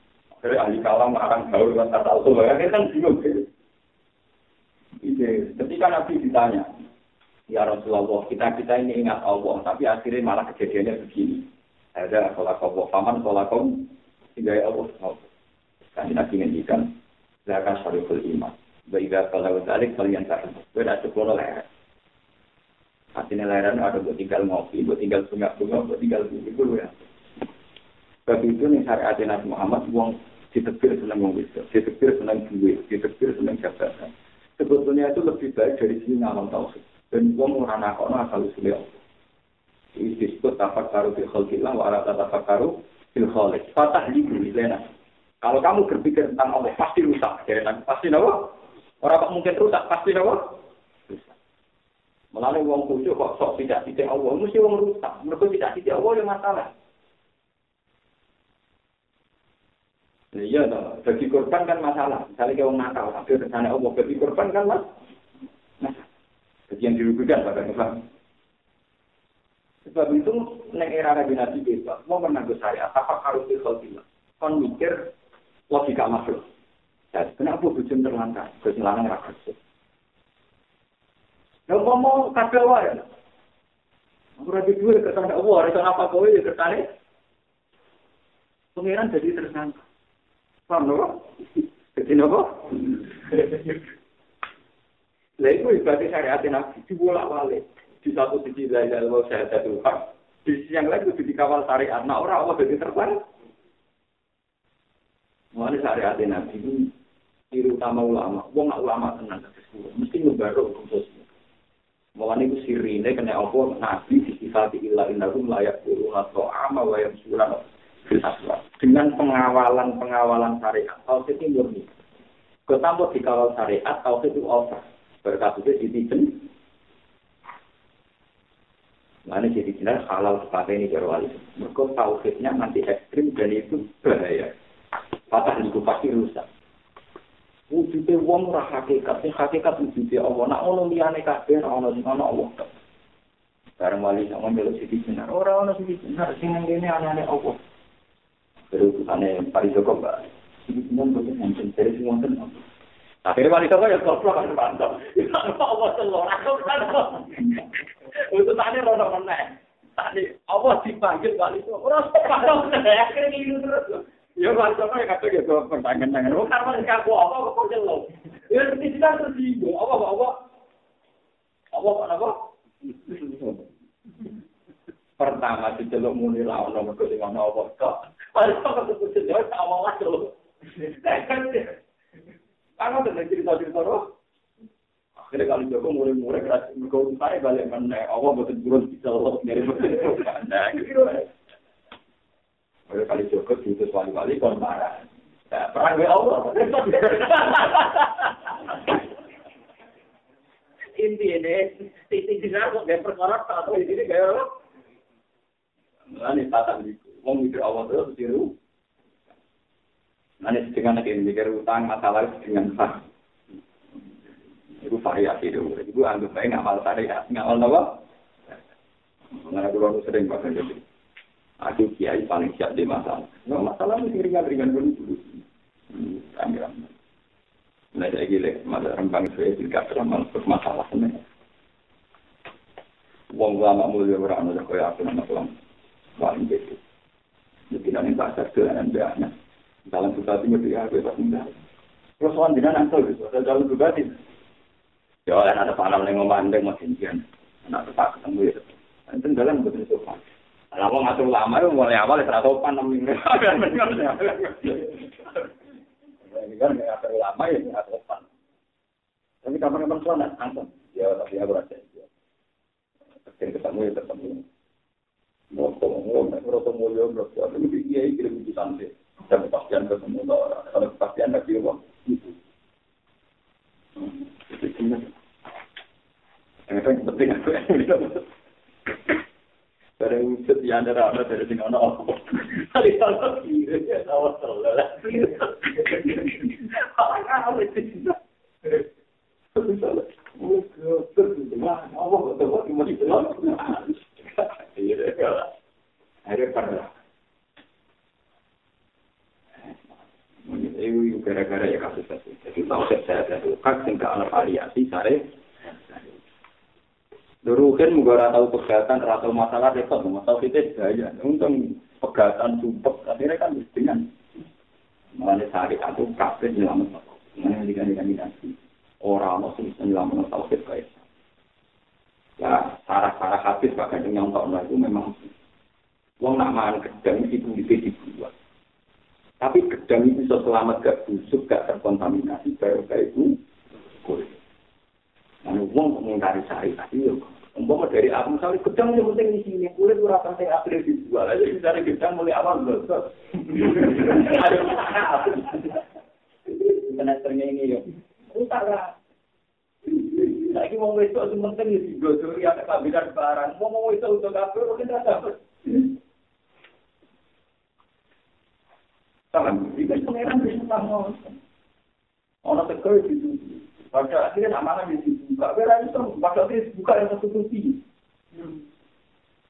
Akhirnya ahli kalam akan gaul dengan kata Allah. Akhirnya kan bingung. Ketika Nabi ditanya, Ya Rasulullah, kita kita ini ingat Allah, tapi akhirnya malah kejadiannya begini. Ada Allah, paman sholat kaum, hingga ya Allah. Kan Nabi ngendikan, Laka syariful iman. Baiklah kalau balik kalian tak beda sepuluh leher. Artinya leheran ada buat tinggal ngopi, buat tinggal sungai-sungai, buat tinggal bulu ya. Sebab itu nih syariat Nabi Muhammad, uang ditebir senang wong itu, ditebir senang duit, ditebir senang jabatan. Sebetulnya itu lebih baik dari sini ngalam tauhid. Dan wong ora nakono asal usule Allah. Ini disebut tafakkaru fil khalqillah wa ala tafakkaru fil. Fatah di lena. Kalau kamu berpikir tentang Allah pasti rusak. Jadi pasti nawa. Orang kok mungkin rusak pasti nawa. Melalui wong kucu kok sok tidak tidak Allah, mesti wong rusak. Mereka tidak tidak Allah yang masalah. Iya, bagi korban kan masalah. Misalnya kayak orang nakal, tapi rencana Allah bagi korban kan mas. Jadi yang dirugikan pada Islam. Sebab itu, neng era Nabi Nabi bebas, mau menanggung saya, apa harus dikhalkilah. kon mikir logika makhluk. Ya, kenapa bujum terlantar? Gus lanang ra kerja. Nah, ngomong kabeh wae. Aku ra duwe ketane Allah, ora apa kowe ya ketane. Pengiran jadi tersangka. Paham lho? Jadi nopo? Lah itu ibadah syariat Nabi dibolak balik. Di satu sisi lain dalam saya satu hak, di sisi yang lain itu dikawal syariat. Nah orang Allah jadi terbang. Mulai syariat Nabi itu tiru utama ulama. Wong nak ulama tenang mesti ngebaru khusus. Mulai itu sirine kena apa Nabi disifati illa innahum layak guru atau ama wa yamsulan dengan pengawalan-pengawalan syariat. Tauhid itu murni. Ketambah dikawal syariat, tauhid itu over. Berkatutnya dititen. Mana jadi jelas halal sepakai ini baru wali. Mereka tauhidnya nanti ekstrim dan itu bahaya. Patah itu pasti rusak. Wujudnya wong ora hakikat, sing hakikat wujudnya Allah. Nak ono liyane kabeh ora ono sing ono Allah. Bareng wali sama melu sisi benar. Ora ono sisi benar sing anane Allah. Terus utusannya Pari Joko mbak. Ini semua mungkin yang penting. Jadi semua tenang. Akhirnya Pari Joko ya kalau pulang ke Bandung. Ya Allah selor. Aku kan. Utusannya rodo meneh. Tadi Allah dipanggil Pari Joko. Rasa Pari Joko. Akhirnya gini terus. Ya Pari Joko ya kata gitu. Pertanyaan dengan. Oh karena ini aku apa. Aku jelok. Ya ini kita terus Apa apa apa. Apa apa apa. Pertama di celuk muni lawan nomor kau dengan apa kok. Paling kok aku tuh jauh sama lah celuk. Karena tuh cerita-cerita roh. Akhirnya kali Joko mulai-mulai kerasi kau saya balik mana. Allah betul betul bisa lolos dari. Nah, gitu. Kalau kali Joko diutus wali-wali kon marah. Nah, perang ya Allah. Inti ini, titik sana kok gak perkara atau ini kayak Ini tata itu. Mau mikir Allah terus tiru. Nanti dengan ini mikir utang masalah dengan sah. Itu variasi itu. Ibu anggap saya ngamal syariat, ngamal apa? Mengenai pulau sering pakai jadi. Aku kiai paling siap di masalah. No, masalah mesti ringan-ringan dulu dulu. Hmm, kami Nah, saya gile, masa rembang saya tidak ramal masalah ini. Wong lama mulia orang ada kaya aku nama kelam paling gitu. Jadi nanti pasar ke anak Dalam suatu mesti aku tak mudah. Terus nanti ada dalam juga Ya, ada panam yang ngomandeng masih jian. Anak tetap ketemu ya. Itu dalam betul sopan. Lah wong ngatur lama itu mulai awal ya sopan minggu. Ini kan ngatur lama ya nggak sopan. Tapi kapan-kapan sholat langsung. Ya tapi aku rasa ya. Ketemu ya ketemu. Mereka mengumumkan, mereka mulia, mereka mulia, mereka mulia, mereka mulia, mereka mulia, dan kepastian ke semua orang, karena kepastian lagi orang. Jadi ini, ini penting aku yang bilang. Karena ini setiap dari sini orang, kali salah kiri, ya, sama-sama lah. Kalau kamu itu, kalau kamu itu, kalau kamu itu, kalau kamu itu, apa itu? Ini gara-gara ya kasus kasus. Jadi tahu saya itu kak tinggal anak variasi sare Durukin juga tahu pegatan, tahu masalah repot, masalah kita gaya. Untung pegatan sumpek, akhirnya kan dengan mengenai sehari itu kafe nyelamat. Dengan nanti orang masih nyelamat tauhid kayak. Ya, sarah-sarah habis pakai dengan tahun itu memang Wong nak makan gedang itu bisa dibuat. Tapi gedang itu bisa selamat gak busuk, gak terkontaminasi, baru kayak itu kulit. Nah, wong mengingkari syariat itu Umpama dari aku misalnya gedang yang penting di sini kulit ora penting akhirnya dijual aja misalnya gedang mulai awal belum. Ada Semesternya ini yo. Entar lah. lagi mau itu untuk penting di gosuri ada kabinet barang. Mau mau itu untuk kafir mungkin tidak dapat. Salam itu pangeran bisa tahu orang tegur itu pada akhirnya nama di situ. Gak berani itu pada akhirnya buka yang satu kunci.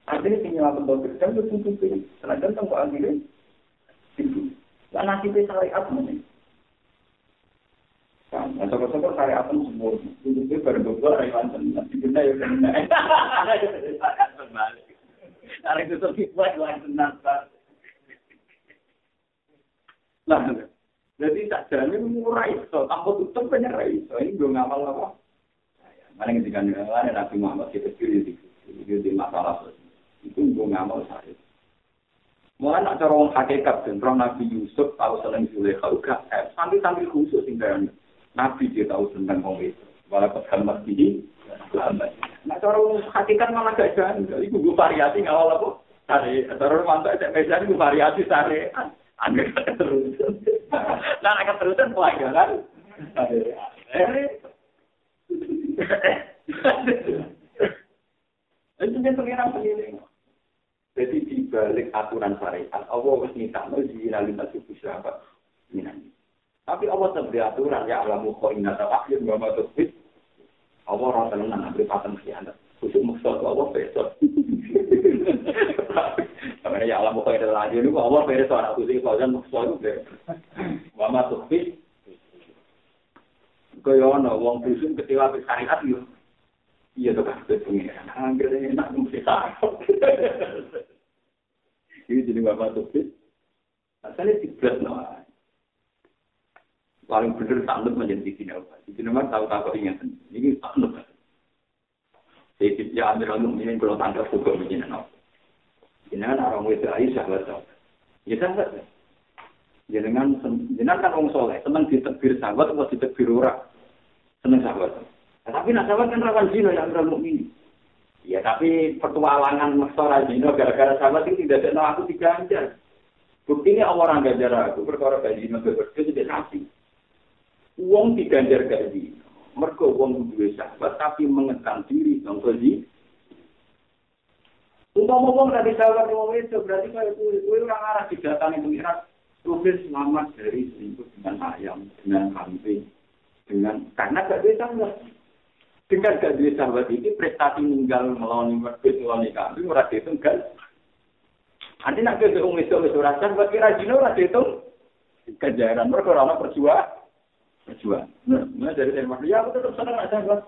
Akhirnya tinggal tembok kerja itu kunci karena jantung kok akhirnya. Itu karena kita syariat mungkin Kan, nah, sokor-sokor syariat itu semua. Itu nanti benda ya benda. Ada itu tuh kita yang tenang. Nah, jadi tak jalan murah tanpa tutup banyak itu. Ini apa? Mana Nabi Muhammad kita masalah itu ngamal saya. Mulai nak cara orang hakikat dan Nabi Yusuf tahu selain Zulekha juga eh, sambil khusus tinggal Nabi dia tahu tentang orang itu. Walaupun kalimat ini, nah cara hakikat malah gak jalan. Itu gue variasi ngawal apa? Sare, cara orang mantap saya meja gue variasi sare. Aneh terus. Nah, agak terusan pelajaran. Itu kan pengiran pengiran. Jadi di balik aturan syariat, Allah harus minta zina lima suku siapa minani. Tapi Allah seberi aturan ya alamu kau ingat akhir bahwa tuh Allah orang tenang beri paten khianat. Khusus maksud Allah besok. Karena ya alamu kau ingat lagi ini Allah besok anak khusus kau jangan maksud itu. Wama tuh Kaya ana wong dusun kecewa wis syariat yo. Iya to kan pengen. Angger enak mesti takut. Iki jadi bapak tuh. Asalnya tiga no. Paling bener takut menjadi sini apa? Di sini mah tahu tahu ingat. Ini takut. Jadi ya ambil lalu ini kalau tangga suka begini no. Ini kan orang itu Aisyah betul. Ya sahabat. Jenengan jenengan kan orang soleh, senang ditebir sahabat atau ditebir orang. Senang sahabat. tapi nak sahabat kan rawan zina yang ambil mukmin. Ya tapi petualangan maksora zina gara-gara sahabat ini tidak ada aku diganjar. Bukti ini orang ganjar aku perkara gaji zina berbeda tidak nabi. Uang diganjar gaji. Mereka uang dua sahabat tapi mengekan diri dong gaji. Ngomong-ngomong dari sahabat yang itu berarti kalau itu itu orang arah didatangi pengirat Rufin selamat dari selingkuh dengan ayam, dengan kambing, dengan karena gak bisa sahabat. Dengan gak bisa sahabat ini prestasi meninggal melawan merkut melawan kambing, ora itu kan? Nanti nak ke umum itu itu rasa buat kira jino ora itu kejaran mereka orang perjuang, perjuang. Nah, dari saya ya aku tetap senang ada sahabat.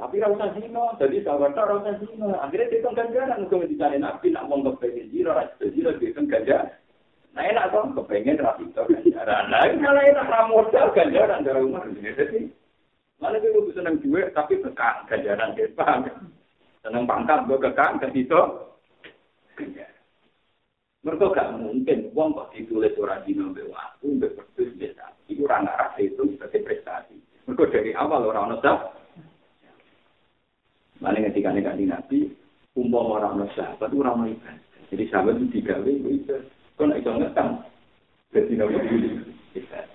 Tapi rasa zino, jadi sahabat tak rasa zino. Akhirnya dia ganjaran, mungkin dicari nabi, nak mau kepengen zino, rasa zino, dia ganjaran. Nah enak kok, kepengen rapi itu ganjaran. Nah malah enak ramodal ganjaran dari rumah. Jadi, malah dia lebih senang duit, tapi kekang ganjaran. Paham Senang pangkat, gue kekang, dan itu ganjaran. Mereka gak mungkin, uang kok ditulis orang zino, waktu, mbak berdua, biasa. Itu orang arah itu sebagai prestasi. Mereka dari awal orang nusah, Mana ketika nih nabi, umpam orang sahabat itu ramai ibadah. Jadi sahabat itu digawe itu Kau nak itu ngekam. Jadi nabi itu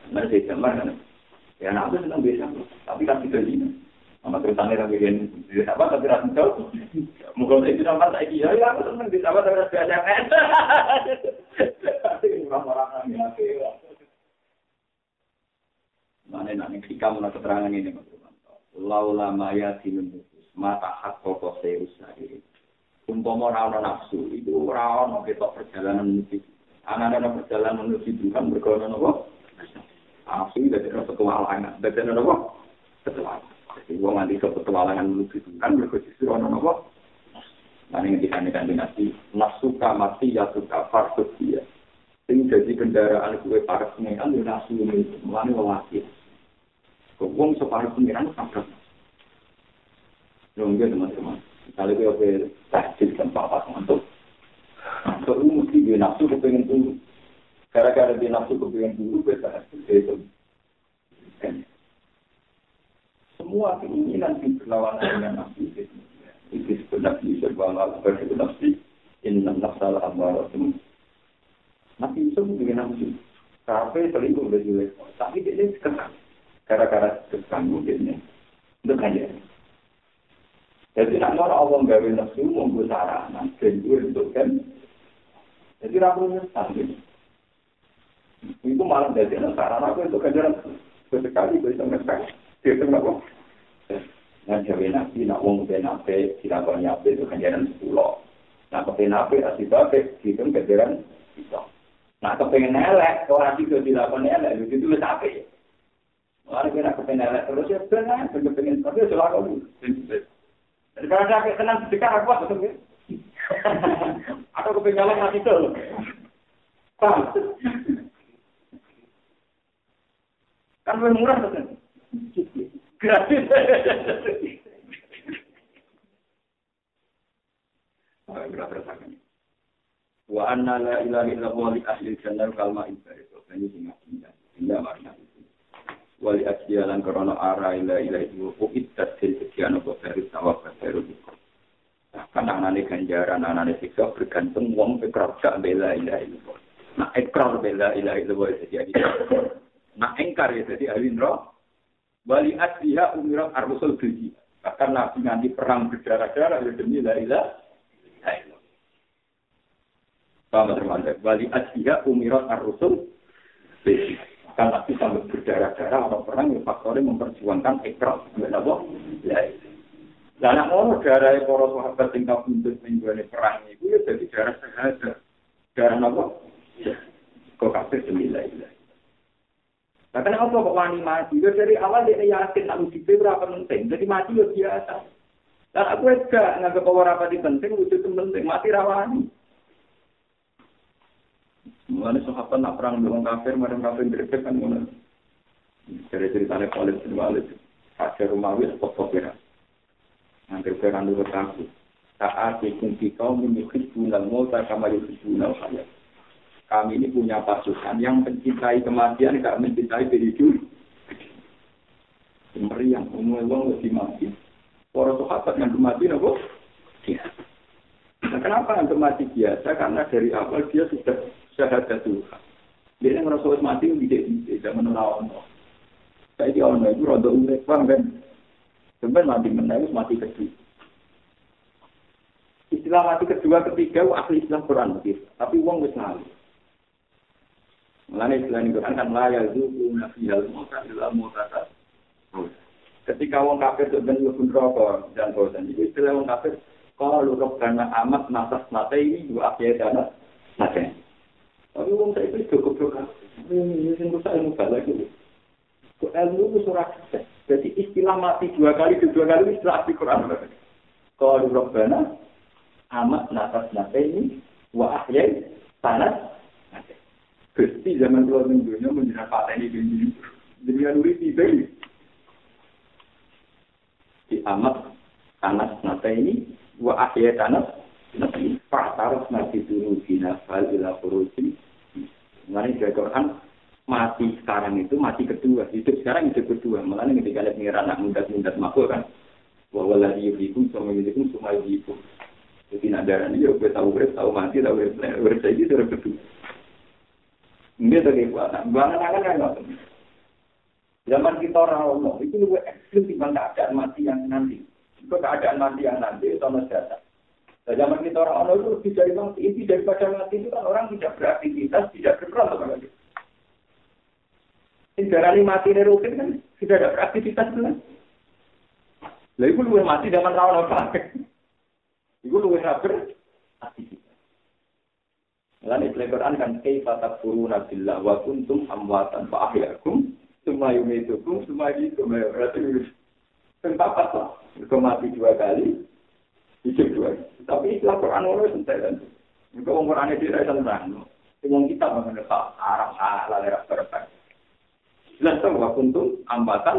Mana saya jamar kan? Ya aku senang biasa, tapi kan tidak ini. Sama ceritanya lagi yang di sahabat tapi rasa jauh. Mungkin itu sama saya ya, ya aku senang di sahabat tapi rasa biasa kan. Mana nak ketika mana keterangan ini, Laula maya dinun mata hak pokok saya usaha umpama ora nafsu itu ora ono ketok perjalanan menuju. Anak-anak perjalanan menuju Tuhan berkono nopo? Nafsu. Dari rasa petualangan dari nopo? Petualangan Ibu nganti ke petualangan menuju kan berikut di suruh anak Allah. Nanti nanti kan dinasti, nasuka mati ya suka farsut dia. Ini jadi kendaraan gue para pengiran, dia nasi ini, melalui lelaki. Kebun separuh pengiran, sampai. Nunggu teman-teman, kali gue oke, tahjid kan papa sama tuh. Tuh, ini mesti dia nasi, gue pengen. Gara-gara dia nasi, gue pengen tunggu, gue tahjid, gue. Semua keinginan di berlawanan dengan nafsu itu. Itu sebenarnya hal seperti nafsu. Inna nafsal amaratum. Nabi Yusuf dengan nafsu. Tapi selingkuh udah jelek. Tapi dia ini sekarang. Gara-gara kekanggu dia. Itu kaya. Jadi nak orang Allah gawe nafsu monggo sarana dan untuk kan. Jadi ramu nyesal Itu malah jadi sarana aku untuk kajaran sesekali bisa ngesek. Itu nggak Nah, jawa nabi, nak wong udah nabi, tidak banyak nabi itu kajaran sepuluh. Nah, kepen nabi, asli babe, itu kajaran bisa. Nah, kepengen elek, kalau hati itu dilakukan elek, itu tulis apa ya? Lalu kira kepengen elek, terus ya benar, kepengen, tapi ya selalu. Daripada sakit tenang, sedekah aku apa tuh? Atau kepengen elek hati itu. Paham? Kan lebih murah kan? Gratis. Wa anna la ilaha illallah li ahli jannah kalma ibadah. Ini sing ngaji. Indah makna itu. Wali asyalan korona ara ila ila itu uidat til sekian apa dari sawab baru itu. Kan anane ganjaran anane siksa bergantung wong pekerja bela ila itu. Nah ekrar bela ila itu jadi Nah engkar ya jadi ahli neraka. Wali asliha umirat bilji. Bahkan nabi nanti perang berdarah-darah ya demi la ilaha Paham teman-teman? Wali asliha umirat ar-rusul Kan tapi sampai berdarah-darah atau perang yang faktornya memperjuangkan ekor. Kenapa? Ya. Dan anak orang darah para sahabat kau buntut mingguan perang itu ya jadi darah sehat. Darah apa? Ya. Kau kafir sembilan ilah. Nah, kenapa kok wani mati? Ya dari awal dia yakin nak uji berapa penting. Jadi mati ya biasa. Dan aku juga nggak kau apa di penting, wujud penting mati rawani. Mulane sahabat nak perang dengan kafir, marang kafir greget kan ngono. Dari ceritanya Khalid bin Walid, Hajar Rumawi sepot ya. Nanti perang dulu aku. Saat ikum kau memiliki bulan mota kama bulan saya. Kami ini punya pasukan yang mencintai kematian, tidak mencintai hidup. Meriang, umum wong lebih mati. Para sahabat yang mati, apa? Iya. Nah, kenapa yang mati biasa? Karena dari awal dia sudah syahadat Tuhan. Dia yang merasa mati tidak tidak menolak Saya di ono itu rada unik bang kan. Sebenarnya mati menangis mati kedua. Istilah mati kedua ketiga ahli istilah Quran. Tapi uang wis. Mulane istilah ini Quran kan la yazuku nafiyal mauta illa mautata. Ketika wong kafir itu ben mlebu neraka dan bosan. Itu istilah wong kafir kalau karena amat nasas mata ini dua akhir dana nate. Tapi wong saya itu cukup cukup. Ini yang rusak ilmu balik itu. Ilmu itu surat Jadi istilah mati dua kali, dua kali istilah di Quran. Kalau Rabbana amat nafas nate ini wa ahyai tanah Gusti zaman dua minggunya menjelaskan paten ini. Dengan nuri tiba ini. Di amat tanah nate ini wa ahyai tanah Nabi Fa'tarus nabi dulu bina fal ila furujin Mengenai Quran, mati sekarang itu mati kedua. Hidup sekarang hidup kedua. Malah ketika lihat pengiran anak muda-muda makhluk kan. Bahwa lagi yuhikum sama yuhikum semua yuhikum. Jadi nak darah ini, ya gue tahu urip, tahu mati, tahu urip. Urip saya itu urip kedua. Ini tadi kuat. Bangan akan kan Zaman kita orang ngomong, itu lebih ekstrim dibanding keadaan mati yang nanti. Itu keadaan mati yang nanti, itu harus datang. Nah, zaman kita orang orang itu lebih dari mati. Inti daripada mati itu kan orang tidak beraktivitas, tidak berperan sama lagi. Ini mati dari rutin kan tidak ada beraktivitas kan. Lalu itu lu mati zaman rawon apa? Itu lu sabar Lalu di Quran kan kaifa takfuruna billah wa kuntum amwatan fa ahyakum semua yumitukum semua itu berarti tempat apa? Mati dua kali, hidup dua. Tapi istilah Quran itu sentai kan. Juga orang Quran itu tidak tentang. Semua kita mengenai arah salah daerah berapa. Jelas tahu waktu untuk ambatan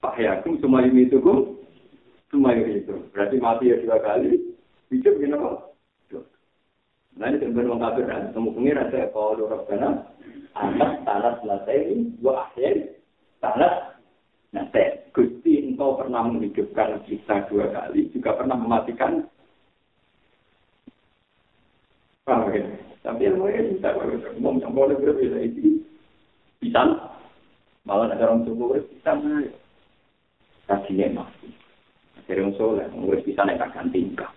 Pak Yakum semua ini itu kum semua ini itu. Berarti mati ya dua kali. Hidup kok. Nah ini sebenarnya orang kafir kan. Temu pengiran saya kalau Rabbana anak tanah ini dua akhir tanah nanti. Gusti engkau pernah menghidupkan kita dua kali, juga pernah mematikan. Paham ya? Tapi yang mulai bisa, ngomong yang boleh berbeda itu bisa. Malah ada orang tua bisa nah. Kajinya masih. Orang soleh, orang bisa naik akan tingkah.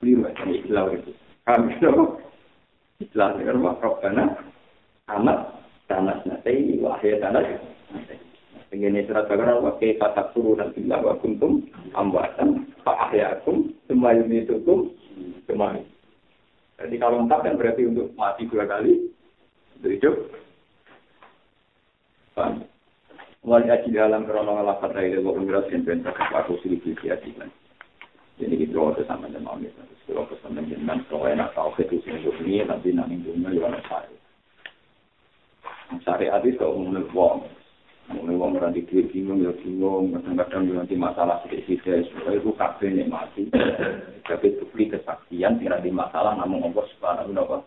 Beliau akan istilah itu. Istilah itu rumah Rabbana amat tanah nasi wahya tanah Ingin surat Baqarah wa kaifa takfuruna billahi wa kuntum amwatan fa ahyaakum tsumma yumitukum. Jadi kalau lengkap kan berarti untuk mati dua kali, Untuk hidup. Paham? Wali aji dalam krono lafat dari wa umrat dan bentak aku sili bil keyakinan. Jadi kita waktu sama dengan Amin. Kalau pesan dengan kalau enak tahu itu sini ini nanti nanti dunia juga saya. Syariat itu umumnya wong. Umumnya wong berarti duit bingung ya bingung. Kadang-kadang nanti masalah sedikit-sedikit. Supaya itu kabel mati. Tapi bukti kesaksian tidak di masalah namun Allah subhanahu wa